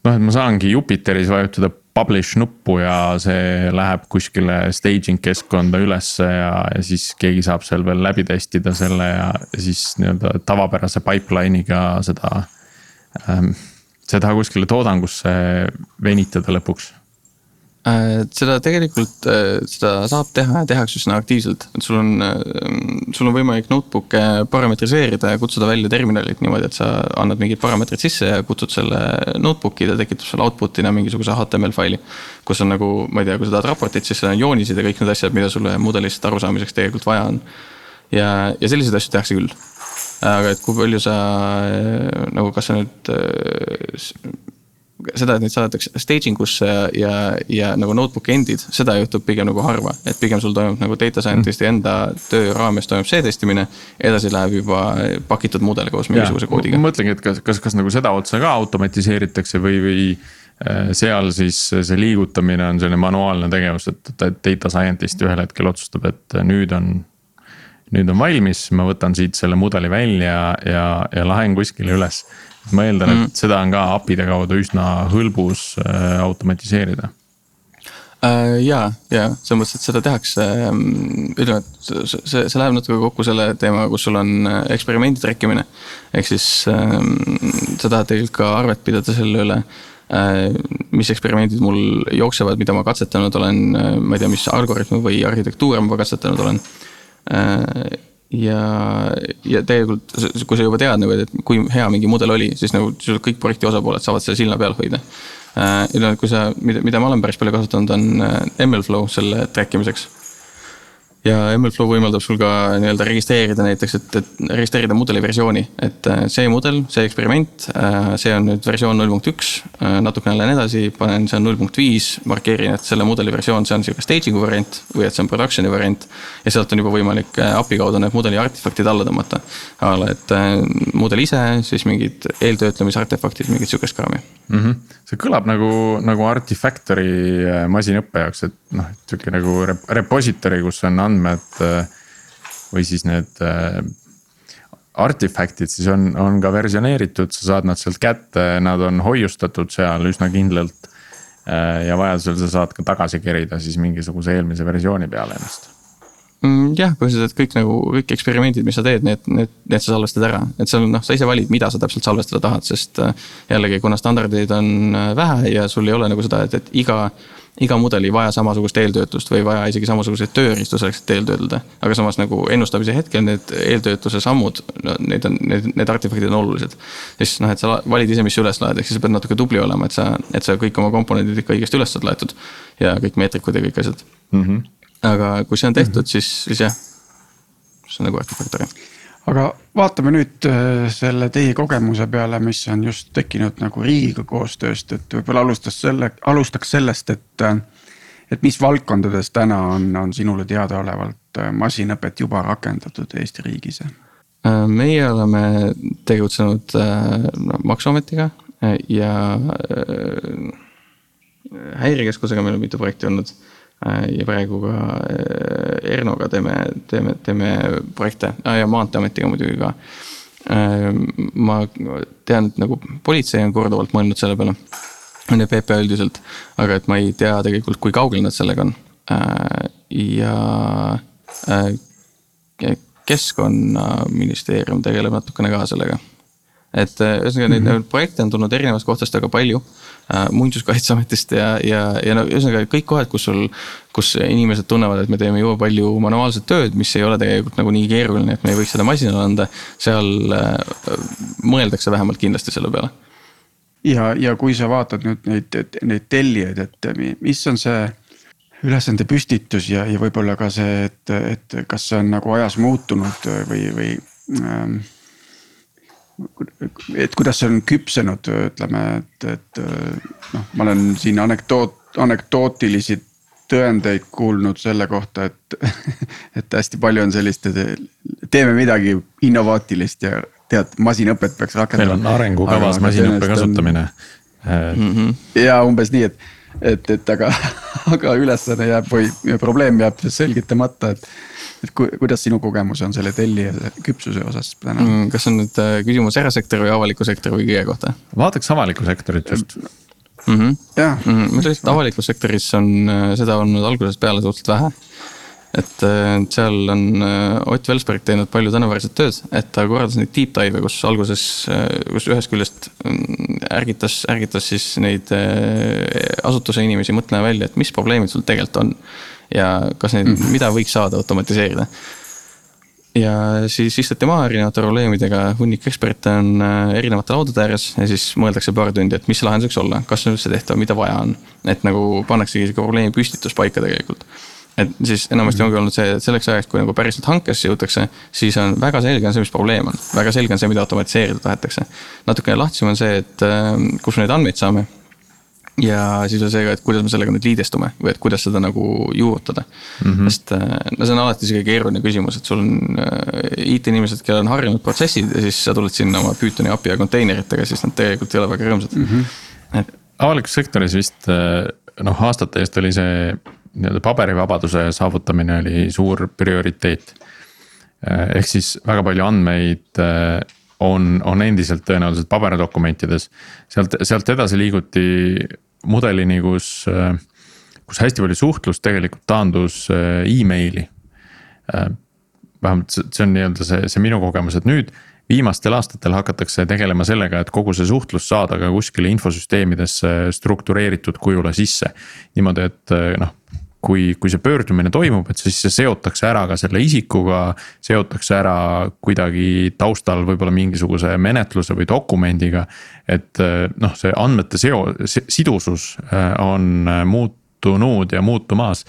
noh, et ma saangi Jupiteris vajutada publish nuppu ja see läheb kuskile staging keskkonda ülesse ja, ja siis keegi saab seal veel läbi testida selle ja, siis nii-öelda tavapärase pipeline'iga seda. Seda kuskile toodangusse venitada lõpuks Äh, seda tegelikult, äh, seda saab teha ja tehakse üsna aktiivselt, et sul on, äh, sul on võimalik notebook'e parametriseerida ja kutsuda välja terminalit niimoodi, et sa annad mingid parameetrid sisse ja kutsud selle notebook'i, ta tekitab sulle output'ina mingisuguse HTML faili. kus on nagu, ma ei tea, kui sa tahad raportit, siis seal on joonised ja kõik need asjad, mida sulle mudelist arusaamiseks tegelikult vaja on. ja, ja selliseid asju tehakse küll. Aga et kui palju sa nagu, kas sa nüüd seda, et neid saadetakse staging usse ja, ja, nagu notebook'i endid, seda juhtub pigem nagu harva. et pigem sul toimub nagu data scientist'i enda töö raames toimub see testimine. edasi läheb juba pakitud mudel koos mingisuguse koodiga. ma mõtlengi, et kas, kas, kas nagu seda otsa ka automatiseeritakse või, või äh, seal siis see liigutamine on selline manuaalne tegevus, et data scientist ühel hetkel otsustab, et nüüd on. Nüüd on valmis, ma võtan siit selle mudeli välja ja, ja lahen kuskile üles ma eeldan mm., et seda on ka API-de kaudu üsna hõlbus äh, automatiseerida äh, ja, ja selles mõttes, et seda tehakse, ähm, ütleme, et see, see, läheb natuke kokku selle teemaga, kus sul on äh, eksperimendi trekkimine. ehk siis ähm, sa tahad tegelikult ka arvet pidada selle üle äh,. mis eksperimendid mul jooksevad, mida ma katsetanud olen, ma ei tea, mis algoritme või arhitektuure ma katsetanud olen äh, ja, ja tegelikult, kui sa juba tead nagu, et kui hea mingi mudel oli, siis nagu kõik projekti osapooled saavad selle silma peal hoida. Äh, ja noh, kui sa, mida, mida ma olen päris palju kasutanud, on äh, MLflow selle track imiseks ja MLflow võimaldab sul ka nii-öelda registreerida näiteks, et, et registreerida mudeli versiooni, et äh, see mudel, see eksperiment, äh, see on nüüd versioon null punkt üks. Äh, natukene lähen edasi, panen, see on null punkt viis, markeerin, et selle mudeli versioon, see on sihuke staging'u variant või et see on production'i variant. ja sealt on juba võimalik API kaudu need mudeli artefaktid alla tõmmata. a la, et mudel ise, siis mingid eeltöötlemise artefaktid, mingit sihukest kraami mm. -hmm. see kõlab nagu, nagu Artifactory masinõppe jaoks, et noh, sihuke nagu repository, kus on andmed. või siis need äh, artifaktid siis on, on ka versioneeritud, sa saad nad sealt kätte, nad on hoiustatud seal üsna kindlalt. Äh, ja vajadusel sa saad ka tagasi kerida siis mingisuguse eelmise versiooni peale ennast jah, põhiliselt kõik nagu kõik eksperimendid, mis sa teed, need, need, need sa salvestad ära, et seal noh, sa ise valid, mida sa täpselt salvestada tahad, sest äh, jällegi, kuna standardeid on äh, vähe ja sul ei ole nagu seda, et, et iga iga mudel ei vaja samasugust eeltöötlust või ei vaja isegi samasuguseid tööriistu selleks, et eeltöödelda. aga samas nagu ennustamise hetkel need eeltöötluse sammud, no need on, need, need artefaktid on olulised. siis noh, et sa valid ise, mis sa üles laed, ehk siis sa pead natuke tubli olema, et sa, et sa kõik oma komponendid ikka õigesti üles saad laetud. ja kõik meetrikud ja kõik asjad mm. -hmm. Aga kui see on tehtud mm, -hmm. siis, siis jah, see on nagu artefaktor aga vaatame nüüd äh, selle teie kogemuse peale, mis on just tekkinud nagu riigiga koostööst, et võib-olla alustas selle, alustaks sellest, et. Äh, et mis valdkondades täna on, on sinule teadaolevalt äh, masinõpet juba rakendatud Eesti riigis? meie oleme tegutsenud no, maksuametiga ja häirekeskusega meil on mitu projekti olnud ja praegu ka äh, Ernoga teeme, teeme, teeme projekte ah, ja Maanteeametiga muidugi ka. Äh, ma tean, et nagu politsei on korduvalt mõelnud selle peale. on ju PPA üldiselt, aga et ma ei tea tegelikult, kui kaugel nad sellega on. ja keskkonnaministeerium tegeleb natukene ka sellega. Et ühesõnaga neid mm -hmm. projekte on tulnud erinevast kohtast väga palju Äh, muinsuskaitseametist ja, ja, ja no ühesõnaga kõik kohad, kus sul. kus inimesed tunnevad, et me teeme jube palju manuaalset tööd, mis ei ole tegelikult nagu nii keeruline, et me ei võiks seda masinale anda. seal äh, mõeldakse vähemalt kindlasti selle peale. ja, ja kui sa vaatad nüüd neid, neid tellijaid, et mis on see ülesande püstitus ja, ja võib-olla ka see, et, et kas see on nagu ajas muutunud või, või ähm, et kuidas see on küpsenud, ütleme, et, et noh, ma olen siin anekdoot, anekdootilisi tõendeid kuulnud selle kohta, et, et hästi palju on sellist, teeme midagi innovaatilist ja tead, masinõpet peaks rakendama. meil on arengukavas masinõppe kasutamine mm. -hmm. ja umbes nii, et, et, et aga, aga ülesanne jääb või probleem jääb selgitamata, et et ku, kuidas sinu kogemus on selle tellija küpsuse osas täna mm,? kas on nüüd äh, küsimus erasektori või avaliku sektori või kõige kohta? vaataks avalikku sektorit just mm. -hmm. jah mm -hmm., ma ütleks, et avalikus sektoris on äh, seda olnud algusest peale suhteliselt vähe. Et äh, seal on Ott Velsberg teinud palju tänuväärset tööd, et ta korraldas neid deep dive'e, kus alguses, kus ühest küljest mm, ärgitas, ärgitas siis neid asutuse inimesi mõtlema välja, et mis probleemid sul tegelikult on ja kas neid -hmm. mida võiks saada automatiseerida. ja siis istuti maha erinevate probleemidega, hunnik eksperte on äh, erinevate laudade ääres ja siis mõeldakse paar tundi, et mis see lahendus võiks olla, kas see on üldse tehtav, mida vaja on. et nagu pannaksegi sihuke probleemi püstitus paika tegelikult et siis enamasti ongi olnud see, et selleks ajaks, kui nagu päriselt hankesse jõutakse, siis on väga selge on see, mis probleem on, väga selge on see, mida automatiseerida tahetakse. natukene lahtisem on see, et äh, kus me neid andmeid saame ja siis on see ka, et kuidas me sellega nüüd liidestume või et kuidas seda nagu juurutada mm. -hmm. sest äh, no see on alati sihuke keeruline küsimus, et sul on äh, IT-inimesed, kellel on harjunud protsessid ja siis sa tuled sinna oma Pythoni API ja konteineritega, siis nad tegelikult ei ole väga rõõmsad mm. -hmm. Et... avalikus sektoris vist äh, noh, aastate eest oli see nii-öelda paberivabaduse saavutamine oli suur prioriteet. ehk siis väga palju andmeid on, on endiselt tõenäoliselt paberdokumentides. sealt, sealt edasi liiguti mudelini, kus, kus hästi palju suhtlust tegelikult taandus emaili. Äh, vähemalt see, on nii-öelda see, see minu kogemus, et nüüd viimastel aastatel hakatakse tegelema sellega, et kogu see suhtlus saada ka kuskile infosüsteemidesse struktureeritud kujule sisse. niimoodi, et noh kui, kui see pöördumine toimub, et siis see seotakse ära ka selle isikuga. seotakse ära kuidagi taustal võib-olla mingisuguse menetluse või dokumendiga. et noh, see andmete seo-, sidusus äh, on muutunud ja muutumas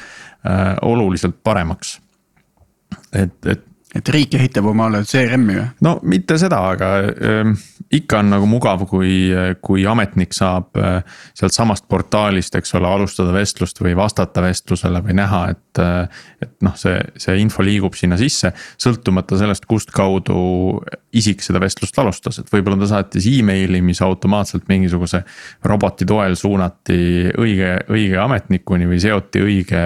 äh, oluliselt paremaks. et, et et riik ehitab omale CRM-i või? no mitte seda, aga äh, ikka on nagu mugav, kui, kui ametnik saab äh, sealtsamast portaalist, eks ole, alustada vestlust või vastata vestlusele või näha, et äh,. et noh, see, see info liigub sinna sisse, sõltumata sellest, kust kaudu isik seda vestlust alustas, et võib-olla ta saatis emaili, mis automaatselt mingisuguse roboti toel suunati õige, õige ametnikuni või seoti õige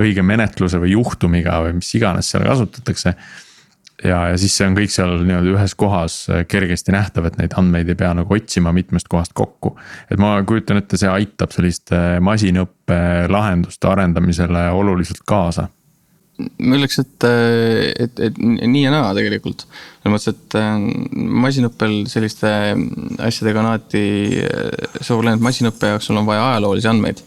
õige menetluse või juhtumiga või mis iganes seal kasutatakse. ja, ja siis see on kõik seal nii-öelda ühes kohas äh, kergesti nähtav, et neid andmeid ei pea nagu otsima mitmest kohast kokku. et ma kujutan ette, see aitab selliste masinõppe lahenduste arendamisele oluliselt kaasa ma ütleks, et, et, et nii ja naa tegelikult. selles mõttes, et äh, masinõppel selliste asjadega on alati suur et masinõppe jaoks sul on vaja ajaloolisi andmeid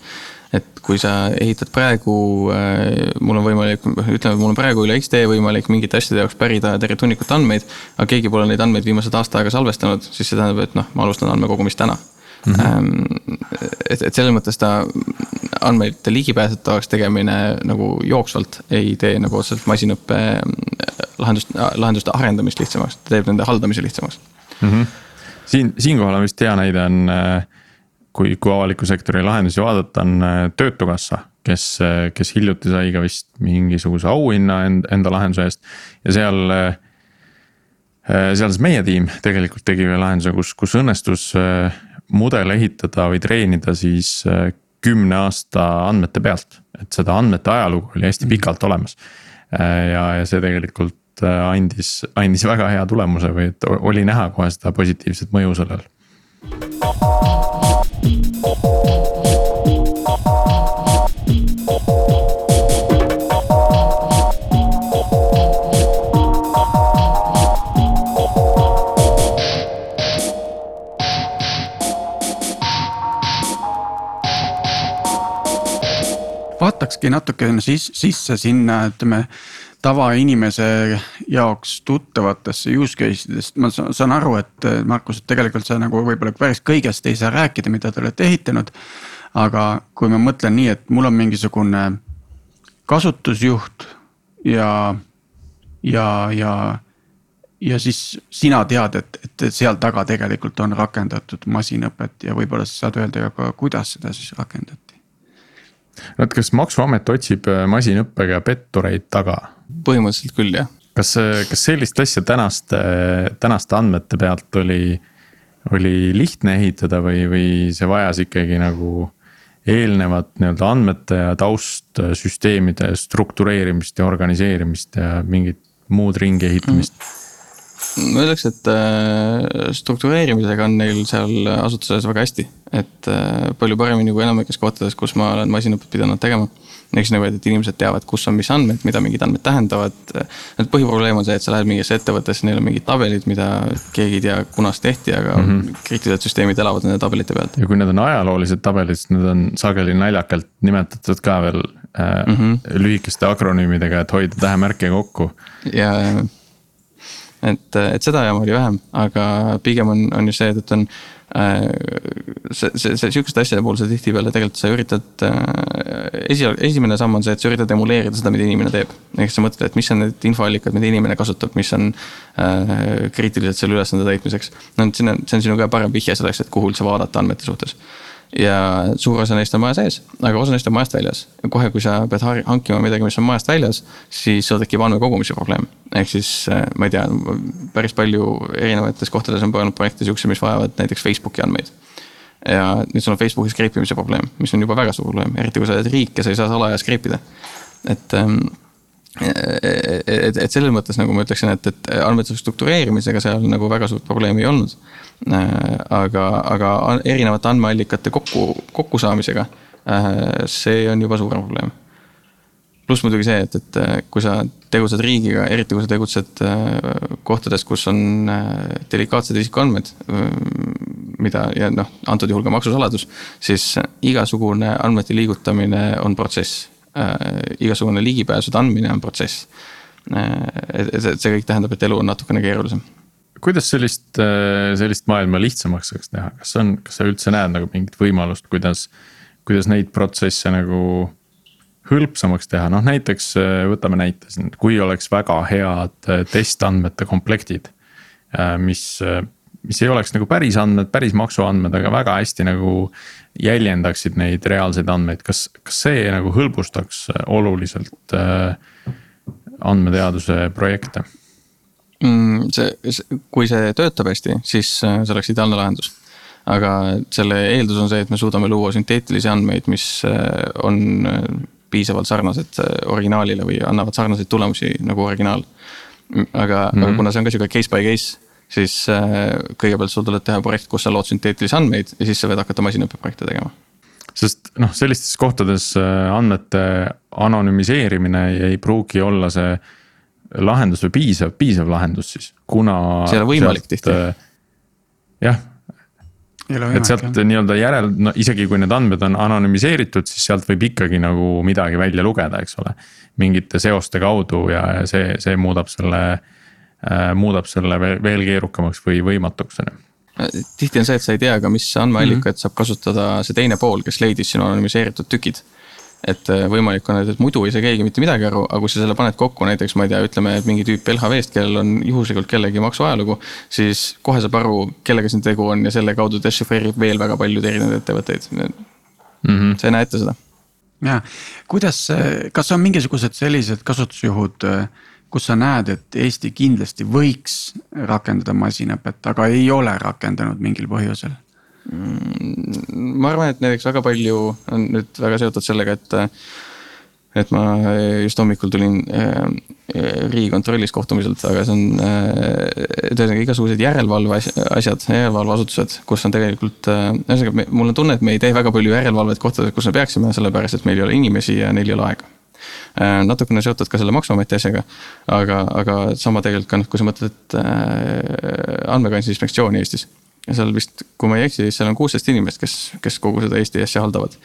et kui sa ehitad praegu, äh, mul on võimalik, ütleme, mul on praegu üle X-tee võimalik mingite asjade jaoks pärida tervet hunnikut andmeid. aga keegi pole neid andmeid viimased aasta aega salvestanud, siis see tähendab, et noh, ma alustan andmekogumist täna mm. -hmm. et, et selles mõttes ta andmeid ligipääsetavaks tegemine nagu jooksvalt ei tee nagu otseselt masinõppe lahendust, lahenduste arendamist lihtsamaks, ta teeb nende haldamise lihtsamaks mm. -hmm. siin, siinkohal on vist hea näide on äh, kui, kui avaliku sektori lahendusi vaadata, on äh, Töötukassa, kes, äh, kes hiljuti sai ka vist mingisuguse auhinna enda, enda lahenduse eest ja seal äh, seal siis meie tiim tegelikult tegi ühe lahenduse, kus, kus õnnestus mudel ehitada või treenida siis kümne aasta andmete pealt. et seda andmete ajalugu oli hästi pikalt olemas. ja, ja see tegelikult andis, andis väga hea tulemuse või et oli näha kohe seda positiivset mõju sellel vaatakski natukene sis, sisse sinna, ütleme tavainimese jaoks tuttavatesse use case idest, ma saan aru, et Markus, et tegelikult sa nagu võib-olla päris kõigest ei saa rääkida, mida te olete ehitanud. aga kui ma mõtlen nii, et mul on mingisugune kasutusjuht ja, ja, ja, ja siis sina tead, et, et seal taga tegelikult on rakendatud masinõpet ja võib-olla sa saad öelda ka, kuidas seda siis rakendati no et kas maksuamet otsib masinõppega pettureid taga? põhimõtteliselt küll, jah. Kas, kas sellist asja tänaste, tänaste andmete pealt oli, oli lihtne ehitada või, või see vajas ikkagi nagu eelnevat nii-öelda andmete ja taustsüsteemide struktureerimist ja organiseerimist ja mingit muud ringi ehitamist mm.? ma ütleks, et äh, struktureerimisega on neil seal asutuses väga hästi, et äh, palju paremini kui enamikes kohtades, kus ma olen masinõpet pidanud tegema eks nagu, et inimesed teavad, kus on mis andmed, mida mingid andmed tähendavad. et põhiprobleem on see, et sa lähed mingisse ettevõttesse, neil on mingid tabelid, mida keegi ei tea, kunas tehti, aga mm -hmm. kriitilised süsteemid elavad nende tabelite pealt. ja kui need on ajaloolised tabelid, siis need on sageli naljakalt nimetatud ka veel äh, mm -hmm. lühikeste akronüümidega, et hoida tähemärke kokku. ja, et, et seda jama oli vähem, aga pigem on, on just see, et on Äh, see, see, see sihukeste asjade puhul sa tihtipeale tegelikult sa üritad, äh, esi, esimene samm on see, et sa üritad emuleerida seda, mida inimene teeb. ehk sa mõtled, et mis on need infoallikad, mida inimene kasutab, mis on äh, kriitilised selle ülesande täitmiseks. no siin on, see on sinu kõige parem vihje selleks, et kuhu üldse vaadata andmete suhtes ja suur osa neist on maja sees, aga osa neist on majast väljas. kohe, kui sa pead hankima midagi, mis on majast väljas, siis sul tekib andmekogumise probleem. ehk siis äh, ma ei tea, päris palju erinevates kohtades on olnud projekte siukseid, mis vajavad näiteks Facebooki andmeid. ja nüüd sul on Facebooki scrape imise probleem, mis on juba väga suur probleem, eriti kui sa oled riik ja sa ei saa salaja scrape ida. et ähm, et, et selles mõttes nagu ma ütleksin, et, et andmete struktureerimisega seal nagu väga suurt probleemi ei olnud. aga, aga erinevate andmeallikate kokku, kokkusaamisega, see on juba suurem probleem. pluss muidugi see, et, et kui sa tegutsed riigiga, eriti kui sa tegutsed kohtades, kus on delikaatsed isikuandmed. mida ja noh, antud juhul ka maksusaladus, siis igasugune andmete liigutamine on protsess äh, igasugune ligipääsude andmine on protsess äh,. et, et see kõik tähendab, et elu on natukene keerulisem. kuidas sellist, äh, sellist maailma lihtsamaks saaks teha, kas on, kas sa üldse näed nagu mingit võimalust, kuidas, kuidas neid protsesse nagu hõlpsamaks teha, noh näiteks äh, võtame näite siin, kui oleks väga head äh, testandmete komplektid. mis, mis ei oleks nagu päris andmed, päris maksuandmed, aga väga hästi nagu jäljendaksid neid reaalseid andmeid, kas, kas see nagu hõlbustaks oluliselt äh, andmeteaduse projekte mm,? see, kui see töötab hästi, siis äh, see oleks ideaalne lahendus. aga selle eeldus on see, et me suudame luua sünteetilisi andmeid, mis äh, on piisavalt sarnased originaalile või annavad sarnaseid tulemusi nagu originaal. aga mm, -hmm. aga mhm. kuna see on ka sihuke case by case, siis äh, kõigepealt sul tuleb teha projekt, kus sa lood sünteetilisi andmeid ja siis sa võid hakata masinõppeprojekte tegema sest noh, sellistes kohtades andmete anonüümiseerimine ei pruugi olla see lahendus või piisav, piisav lahendus siis, kuna. see ei ole võimalik tihti. jah, et sealt nii-öelda järel, no isegi kui need andmed on anonüümiseeritud, siis sealt võib ikkagi nagu midagi välja lugeda, eks ole. mingite seoste kaudu ja see, see muudab selle äh,, muudab selle veel, keerukamaks või võimatuks, on ju tihti on see, et sa ei tea ka, mis andmeallikat mm -hmm. saab kasutada see teine pool, kes leidis sinu anonüümiseeritud tükid et äh, võimalik on, et muidu ei saa keegi mitte midagi aru, aga kui sa selle paned kokku, näiteks ma ei tea, ütleme, et mingi tüüp LHV-st, kellel on juhuslikult kellegi maksuajalugu. siis kohe saab aru, kellega siin tegu on ja selle kaudu dešifreerib veel väga paljusid erinevaid ettevõtteid mm. -hmm. sa ei näe ette seda. ja, kuidas, kas on mingisugused sellised kasutusjuhud, kus sa näed, et Eesti kindlasti võiks rakendada masinõpet, aga ei ole rakendanud mingil põhjusel? Mm, ma arvan, et näiteks väga palju on nüüd väga seotud sellega, et. et ma just hommikul tulin äh, riigikontrollis kohtumiselt, aga see on äh,. ühesõnaga igasugused järelevalve asjad, järelevalveasutused, kus on tegelikult äh,, ühesõnaga mul on tunne, et me ei tee väga palju järelevalvet kohtades, kus me peaksime, sellepärast et meil ei ole inimesi ja neil ei ole aega natukene seotud ka selle maksuameti asjaga. aga, aga sama tegelikult ka noh, kui sa mõtled äh, andmekaitse inspektsiooni Eestis ja seal vist, kui ma ei eksi, seal on kuusteist inimest, kes, kes kogu seda Eesti asja haldavad.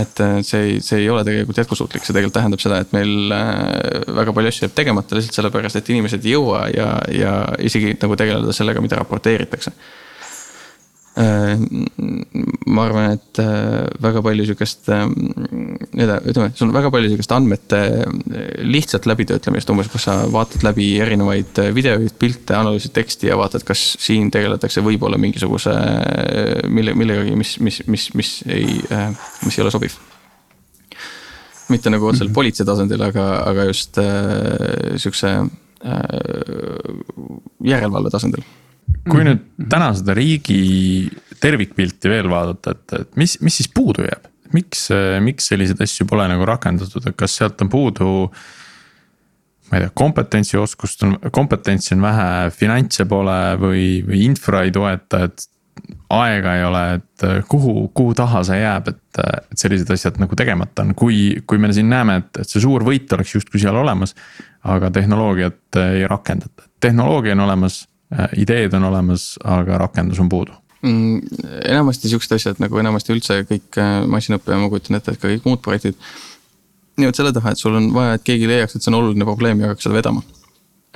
et äh, see ei, see ei ole tegelikult jätkusuutlik, see tegelikult tähendab seda, et meil äh, väga palju asju jääb tegemata lihtsalt sellepärast, et inimesed ei jõua ja, ja isegi nagu tegeleda sellega, mida raporteeritakse Äh, ma arvan, et äh, väga palju sihukest, äh, ütleme, sul on väga palju sihukest andmete lihtsalt läbitöötlemist, umbes, kus sa vaatad läbi erinevaid videoid, pilte, analüüsid teksti ja vaatad, kas siin tegeletakse võib-olla mingisuguse, mille, millegagi, mis, mis, mis, mis ei, mis ei ole sobiv mitte nagu otseselt mm -hmm. politsei tasandil, aga, aga just äh, sihukese äh, järelevalve tasandil kui -hmm. nüüd täna seda riigi tervikpilti veel vaadata, et, et mis, mis siis puudu jääb? miks, miks selliseid asju pole nagu rakendatud, et kas sealt on puudu ma ei tea, kompetentsi, oskust on, kompetentsi on vähe, finantse pole või, või infra ei toeta, et. aega ei ole, et kuhu, kuhu taha see jääb, et, et sellised asjad nagu tegemata on, kui, kui me siin näeme, et, et see suur võit oleks justkui seal olemas. aga tehnoloogiat ei rakendata, tehnoloogia on olemas ideed on olemas, aga rakendus on puudu mm,? enamasti siuksed asjad nagu enamasti üldse kõik äh, masinõppe ja ma kujutan ette, et ka kõik muud projektid. jäävad selle taha, et sul on vaja, et keegi leiaks, et see on oluline probleem ja hakkaks seda vedama.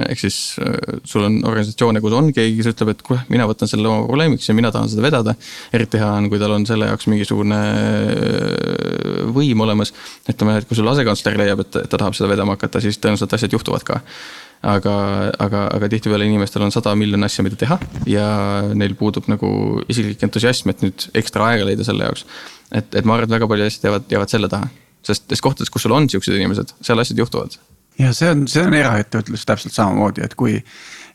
ehk siis äh, sul on organisatsioone, kus on keegi, kes ütleb, et kuule, mina võtan selle oma probleemiks ja mina tahan seda vedada. eriti hea on, kui tal on selle jaoks mingisugune võim olemas. ütleme, et kui sul asekantsler leiab, et ta tahab seda vedama hakata, siis tõenäoliselt asjad juhtuvad ka aga, aga, aga tihtipeale inimestel on sada miljonit asja, mida teha ja neil puudub nagu isiklik entusiasm, et nüüd ekstra aega leida selle jaoks. et, et ma arvan, et väga paljud asjad jäävad, jäävad selle taha, sest nendes kohtades, kus sul on siuksed inimesed, seal asjad juhtuvad. ja see on, see on eraettevõtlus täpselt samamoodi, et kui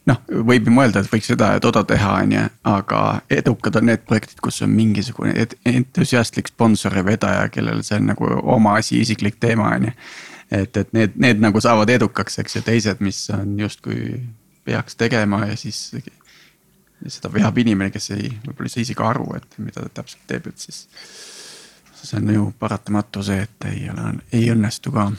noh, võib ju mõelda, et võiks seda ja toda teha, on ju, aga edukad on need projektid, kus on mingisugune entusiastlik sponsor ja vedaja, kellel see on nagu oma asi, isiklik teema, on ju et, et need, need nagu saavad edukaks, eks ju, teised, mis on justkui peaks tegema ja siis. seda veab inimene, kes ei, võib-olla ei saa isegi aru, et mida ta täpselt teeb, et siis. see on ju paratamatu see, et ei ole, ei õnnestu ka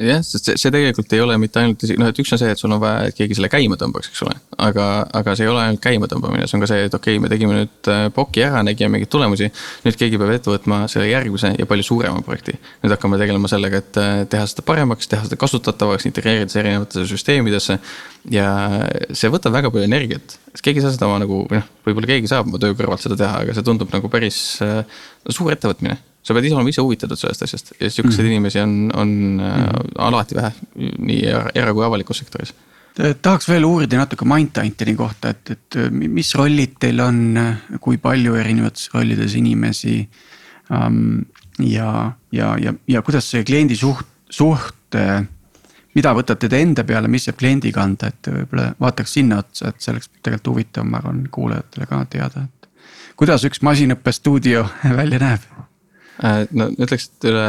jah, sest see, see tegelikult ei ole mitte ainult isegi noh, et üks on see, et sul on vaja, et keegi selle käima tõmbaks, eks ole. aga, aga see ei ole ainult käima tõmbamine, see on ka see, et okei okay,, me tegime nüüd äh, POC-i ära, nägime mingeid tulemusi. nüüd keegi peab ette võtma selle järgmise ja palju suurema projekti. nüüd hakkame tegelema sellega, et äh, teha seda paremaks, teha seda kasutatavaks, integreerida see erinevatesse süsteemidesse. Ja see võtab väga palju energiat, sest keegi ei saa seda oma nagu noh, võib-olla keegi saab oma töö kõrvalt seda teha, aga see tundub nagu päris äh, suur ettevõtmine sa pead ise olema ise huvitatud sellest asjast ja sihukeseid mm inimesi on, on mm alati vähe, nii era kui avalikus sektoris. tahaks veel uurida natuke Mindtintini kohta, et, et mis rollid teil on, kui palju erinevates rollides inimesi um,. ja, ja, ja, ja kuidas see kliendi suht, suhte, mida võtate te enda peale, mis jääb kliendi kanda, et võib-olla vaataks sinna otsa, et see oleks tegelikult huvitav, ma arvan, kuulajatele ka teada, et. kuidas üks masinõppestuudio välja näeb? Äh, no ütleks, et üle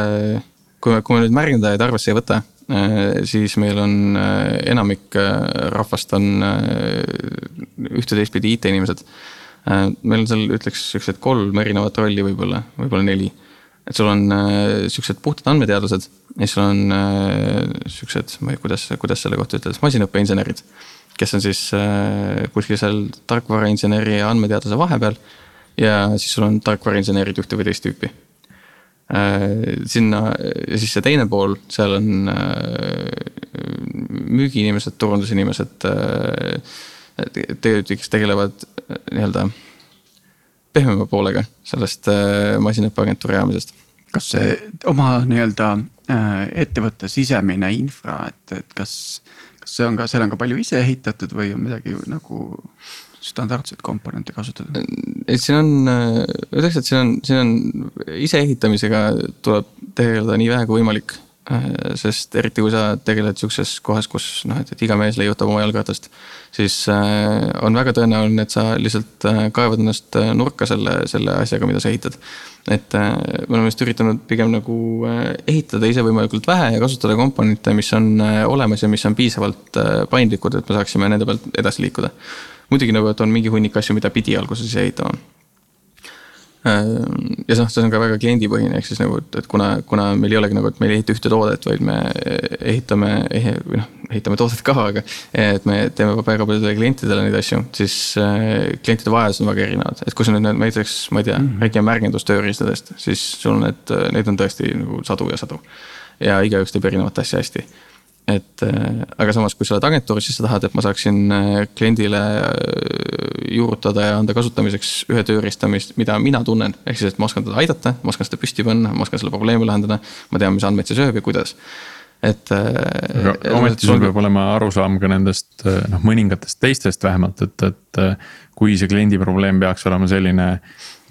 kui me, kui me nüüd märgendajaid arvesse ei võta, siis meil on enamik rahvast on ühte teistpidi IT-inimesed. meil on seal ütleks siuksed kolm erinevat rolli võib-olla, võib-olla neli. et sul on siuksed puhtad andmeteadlased ja siis on siuksed, ma ei, kuidas, kuidas selle kohta ütelda, masinõppeinsenerid kes on siis äh, kuskil seal tarkvarainseneri ja andmeteadlase vahepeal. ja siis sul on tarkvarainsenerid ühte või teist tüüpi äh,. sinna ja siis see teine pool, seal on äh, müügiinimesed, turundusinimesed äh,. tegelikult, kes tegelevad äh, nii-öelda pehmema poolega sellest äh, masinõppeagentuuri ajamisest. kas oma nii-öelda äh, ettevõtte sisemine infra, et, et kas kas see on ka, seal on ka palju ise ehitatud või on midagi nagu standardseid komponente kasutada? et siin on, ütleks, et siin on, siin on iseehitamisega tuleb tegeleda nii vähe kui võimalik. Sest eriti kui sa tegeled sihukeses kohas, kus noh, et, et iga mees leiutab oma jalgratast. siis äh, on väga tõenäoline, et sa lihtsalt äh, kaevad ennast nurka selle, selle asjaga, mida sa ehitad et äh, me oleme just üritanud pigem nagu äh, ehitada ise võimalikult vähe ja kasutada komponente, mis on äh, olemas ja mis on piisavalt paindlikud, et me saaksime nende pealt edasi liikuda. muidugi nagu, et on mingi hunnik asju, mida pidi alguses ehitama Äh, ja noh, see on ka väga kliendipõhine, ehk siis nagu, et, et kuna, kuna meil ei olegi nagu, et meil ei ehita ühte toodet, vaid me ehitame, või noh, ehitame toodet ka, aga. et me teeme väga paljudele klientidele neid asju, siis äh, klientide vajadused on väga erinevad, et kui sa nüüd näiteks, ma ei tea mm, -hmm. räägime märgindustööriistadest, siis sul need, neid on tõesti nagu sadu ja sadu. ja igaüks teeb erinevat asja hästi et äh, aga samas, kui sa oled agentuuris, siis sa tahad, et ma saaksin äh, kliendile äh, juurutada ja anda kasutamiseks ühe tööriista, mis, mida mina tunnen. ehk siis, et ma oskan teda aidata, ma oskan seda püsti panna, ma oskan selle probleemi lahendada. ma tean, mis andmeid see sööb ja kuidas, et. aga ometi sul peab olema arusaam ka nendest noh, mõningatest teistest vähemalt, et, et kui see kliendi probleem peaks olema selline,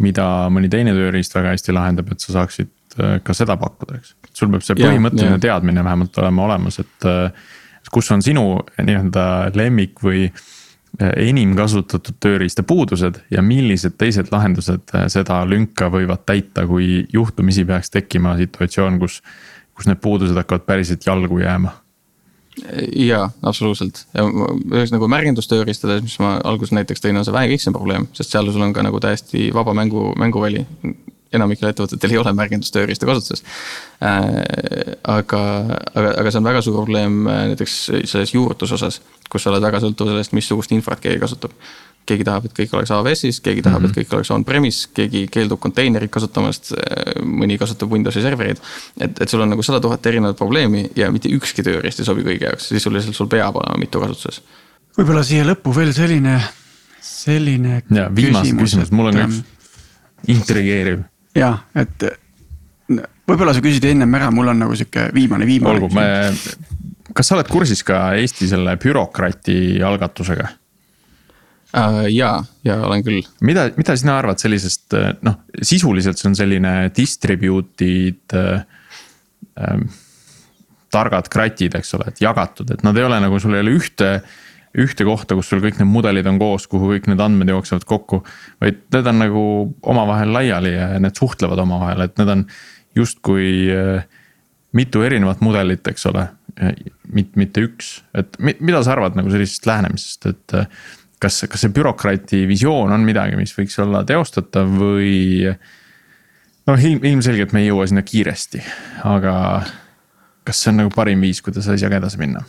mida mõni teine tööriist väga hästi lahendab, et sa saaksid ka seda pakkuda, eks. Sul peab see põhimõtteline teadmine vähemalt olema olemas, et äh, kus on sinu nii-öelda lemmik või äh, enim kasutatud tööriista puudused ja millised teised lahendused äh, seda lünka võivad täita, kui juhtumisi peaks tekkima situatsioon, kus, kus need puudused hakkavad päriselt jalgu jääma. Jaa, absoluutselt. Ja ühesõnaga nagu märgindustööriistades, mis ma alguses näiteks tõin, on see vähe lihtsam probleem, sest seal sul on ka nagu täiesti vaba mängu, mänguväli enamikel ettevõtetel ei ole märgindustööriista kasutuses äh,. aga, aga, aga see on väga suur probleem äh, näiteks selles juurutuse osas, kus sa oled väga sõltuv sellest, missugust infrat keegi kasutab. keegi tahab, et kõik oleks AWS-is, keegi tahab mm, -hmm. et kõik oleks on-premise, keegi keeldub konteinerit kasutamast, äh, mõni kasutab Windowsi servereid. et, et sul on nagu sada tuhat erinevat probleemi ja mitte ükski tööriist ei sobi kõigi jaoks, sisuliselt sul peab olema mitu kasutuses. võib-olla siia lõppu veel selline, selline. ja viimane küsimus, küsimus., mul on üks intrigeeriv jah, et võib-olla sa küsisid ennem ära, mul on nagu sihuke viimane, viimane. olgu, me, kas sa oled kursis ka Eesti selle bürokrati algatusega? Uh, ja, ja olen küll. mida, mida sina arvad sellisest, noh, sisuliselt see on selline distributed äh, äh, targad kratid, eks ole, et jagatud, et nad ei ole nagu, sul ei ole ühte ühte kohta, kus sul kõik need mudelid on koos, kuhu kõik need andmed jooksevad kokku. vaid need on nagu omavahel laiali ja need suhtlevad omavahel, et need on justkui äh, mitu erinevat mudelit, eks ole. mitte, mitte üks, et mida sa arvad nagu sellisest lähenemisest, et äh, kas, kas see bürokraati visioon on midagi, mis võiks olla teostatav või. noh, ilm, ilmselgelt me ei jõua sinna kiiresti, aga kas see on nagu parim viis, kuidas asjaga edasi minna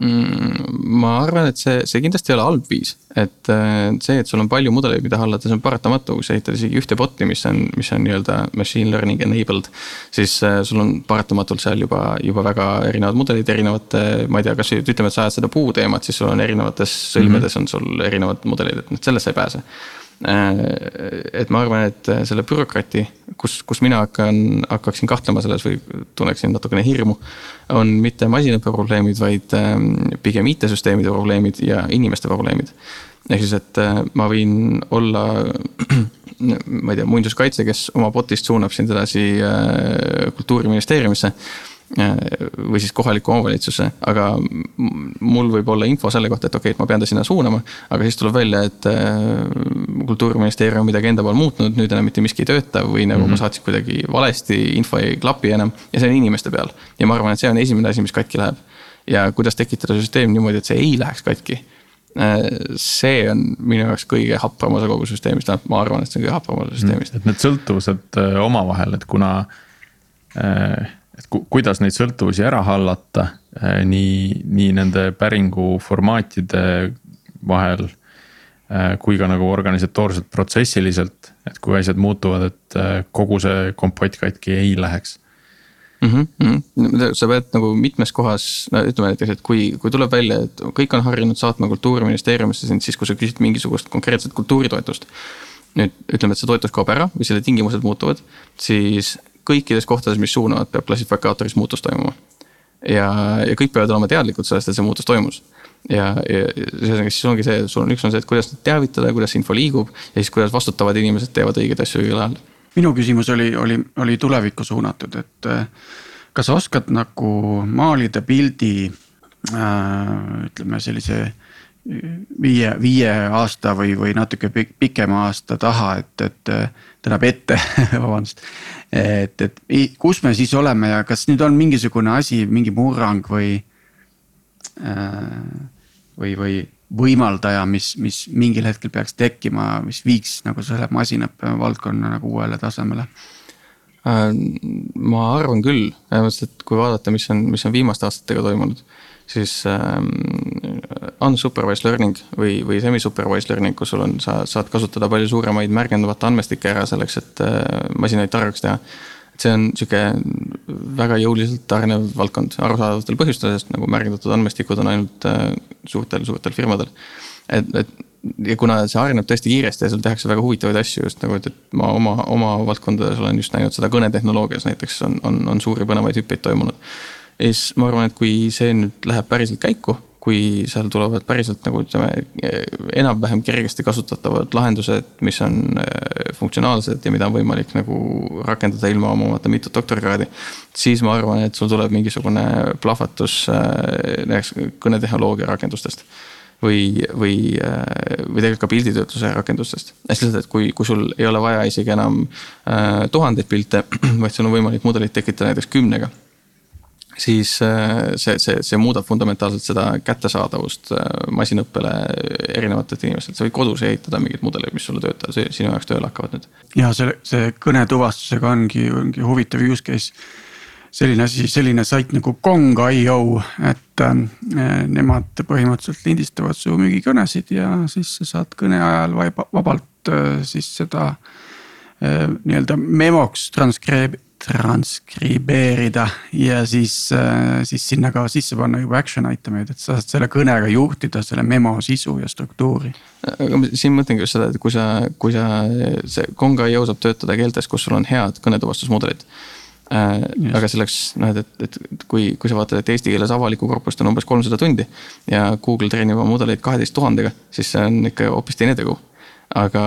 ma arvan, et see, see kindlasti ei ole halb viis, et äh, see, et sul on palju mudeleid, mida hallata, see on paratamatu, kui sa ehitad isegi ühte bot'i, mis on, mis on nii-öelda machine learning enabled. siis äh, sul on paratamatult seal juba, juba väga erinevad mudelid, erinevate, ma ei tea, kas ütleme, et sa ajad seda puuteemat, siis sul on erinevates sõlmedes mm -hmm. on sul erinevad mudelid, et noh, sellest sa ei pääse et ma arvan, et äh, selle bürokrati, kus, kus mina hakkan, hakkaksin kahtlema selles või tunneksin natukene hirmu. on mitte masinõppe probleemid, vaid ähm, pigem IT-süsteemide probleemid ja inimeste probleemid. ehk siis, et äh, ma võin olla, ma ei tea, muinsuskaitse, kes oma bot'ist suunab sind edasi kultuuriministeeriumisse või siis kohaliku omavalitsuse, aga mul võib olla info selle kohta, et okei okay,, et ma pean ta sinna suunama. aga siis tuleb välja, et äh, kultuuriministeerium midagi enda pool muutnud, nüüd enam mitte miski ei tööta või nagu mm -hmm. ma saatsin kuidagi valesti, info ei klapi enam. ja see on inimeste peal ja ma arvan, et see on esimene asi, mis katki läheb. ja kuidas tekitada süsteem niimoodi, et see ei läheks katki. Äh, see on minu jaoks kõige hapram osa kogu süsteemist, noh, ma arvan, et see on kõige hapram osa süsteemist. et need sõltuvused äh, omavahel, et kuna ku, kuidas neid sõltuvusi ära hallata nii, nii nende päringu formaatide vahel Äh, kui ka nagu organisatoorselt, protsessiliselt, et kui asjad muutuvad, et äh, kogu see kompott katki ei läheks mm. -hmm. sa pead nagu mitmes kohas, no ütleme näiteks, et kui, kui tuleb välja, et kõik on harjunud saatma kultuuriministeeriumisse sind siis, kui sa küsid mingisugust konkreetset kultuuritoetust. nüüd ütleme, et see toetus kaob ära või selle tingimused muutuvad, siis kõikides kohtades, mis suunavad, peab klassifikaatoris muutus toimuma. ja, ja kõik peavad olema teadlikud sellest, et see muutus toimus ja, ja ühesõnaga siis ongi see, sul on üks on see, et kuidas teavitada, kuidas info liigub ja siis kuidas vastutavad inimesed teevad õigeid asju õigel ajal. minu küsimus oli, oli, oli tulevikku suunatud, et äh, kas sa oskad nagu maalida pildi äh, ütleme sellise viie, viie aasta või, või natuke pikema aasta taha, et, et tähendab ette vabandust. Et, et kus me siis oleme ja kas nüüd on mingisugune asi, mingi murrang või Äh, või, või võimaldaja, mis, mis mingil hetkel peaks tekkima, mis viiks nagu selle masinõppe valdkonna nagu uuele tasemele? Äh, ma arvan küll, selles mõttes, et kui vaadata, mis on, mis on viimaste aastatega toimunud, siis ähm, unsupervised learning või, või semi-supervised learning, kus sul on, sa saad kasutada palju suuremaid märgendavate andmestikke ära selleks, et äh, masinaid targaks teha see on sihuke väga jõuliselt arenev valdkond arusaadavatel põhjustel, sest nagu märgitud andmestikud on ainult äh, suurtel, suurtel firmadel. et, et ja kuna see areneb tõesti kiiresti ja seal tehakse väga huvitavaid asju just nagu, et, et ma oma, oma valdkondades olen just näinud seda kõnetehnoloogias näiteks on, on, on suuri põnevaid hüppeid toimunud. ja siis ma arvan, et kui see nüüd läheb päriselt käiku kui seal tulevad päriselt nagu ütleme, enam-vähem kergesti kasutatavad lahendused, mis on äh, funktsionaalsed ja mida on võimalik nagu rakendada ilma omamata mitut doktorikraadi. siis ma arvan, et sul tuleb mingisugune plahvatus äh, näiteks kõnetehnoloogia rakendustest või, või, äh, või tegelikult ka pilditöötluse rakendustest. hästi lihtsalt, et kui, kui sul ei ole vaja isegi enam äh, tuhandeid pilte, vaid sul on võimalik mudelit tekitada näiteks kümnega siis äh, see, see, see muudab fundamentaalselt seda kättesaadavust äh, masinõppele erinevatelt inimestelt, sa võid kodus ehitada mingeid mudeleid, mis sulle töötavad, sinu jaoks tööle hakkavad nüüd. ja see, see kõnetuvastusega ongi, ongi huvitav use case. selline asi, selline sait nagu Kong.io, et äh, nemad põhimõtteliselt lindistavad su müügikõnesid ja siis sa saad kõne ajal vabalt äh, siis seda äh, nii-öelda memoks transkriib-, transkribeerida ja siis, äh, siis sinna ka sisse panna juba action item eid, et sa saad selle kõnega juhtida selle memo sisu ja struktuuri. aga ma siin mõtlengi just seda, et kui sa, kui sa, see Konga.io saab töötada keeltes, kus sul on head kõnetuvastusmudelid äh,. aga selleks noh, et, et, et kui, kui sa vaatad, et eesti keeles avalikku korpust on umbes kolmsada tundi ja Google treenib oma mudeleid kaheteist tuhandega, siis see on ikka hoopis teine tegu aga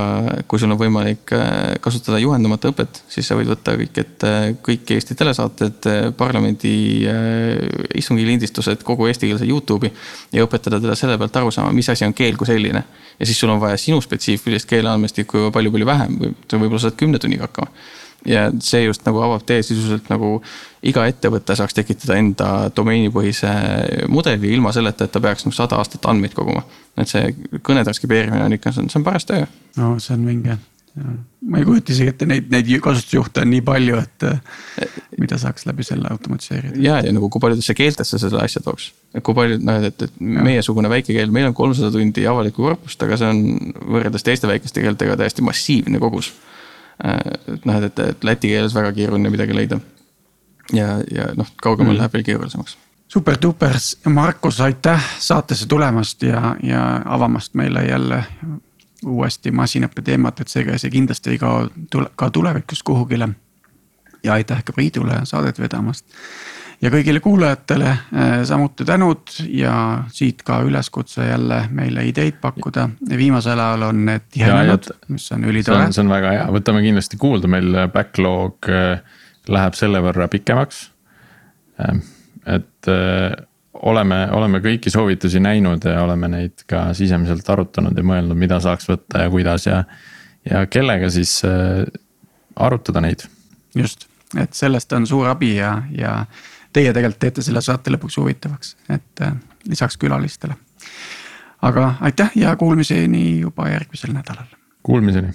kui sul on võimalik äh, kasutada juhendamata õpet, siis sa võid võtta kõik ette kõik Eesti telesaated, äh, parlamendi äh, istungi lindistused, kogu eestikeelse Youtube'i. ja õpetada teda selle pealt aru saama, mis asi on keel kui selline. ja siis sul on vaja sinu spetsiifilist keeleandmestikku palju-palju vähem võib-olla saad kümne tunniga hakkama ja see just nagu avab tee sisuliselt nagu iga ettevõte saaks tekitada enda domeenipõhise mudeli ilma selleta, et ta peaks nagu sada aastat andmeid koguma. et see kõne transkribeerimine on ikka, see on, see on paras töö. no see on vinge ma ei kujuta isegi ette neid, neid kasutusjuhte on nii palju, et mida saaks läbi selle automatiseerida. ja, ja nagu kui paljudesse keeltesse selle asja tooks. et kui palju, noh, et, et meiesugune väike keel, meil on kolmsada tundi avalikku korpust, aga see on võrreldes teiste väikeste keeltega täiesti massiivne kogus Äh, et noh, et, et läti keeles väga keeruline midagi leida. Ja, ja noh, kaugemal mm. läheb veel keerulisemaks. super-duper, Markus, aitäh saatesse tulemast ja, ja avamast meile jälle uuesti masinõppe teemat, et seega see kindlasti ei kao tule, ka tulevikus kuhugile. ja aitäh ka Priidule saadet vedamast ja kõigile kuulajatele äh, samuti tänud ja siit ka üleskutse jälle meile ideid pakkuda. viimasel ajal on need tihenenud, mis on ülitore. see on väga hea, võtame kindlasti kuulda, meil backlog äh, läheb selle võrra pikemaks. Ähm, et äh, oleme, oleme kõiki soovitusi näinud ja oleme neid ka sisemiselt arutanud ja mõelnud, mida saaks võtta ja kuidas ja. ja kellega siis äh, arutada neid. just, et sellest on suur abi ja, ja teie tegelikult teete selle saate lõpuks huvitavaks, et äh, lisaks külalistele. aga aitäh ja kuulmiseni juba järgmisel nädalal. Kuulmiseni.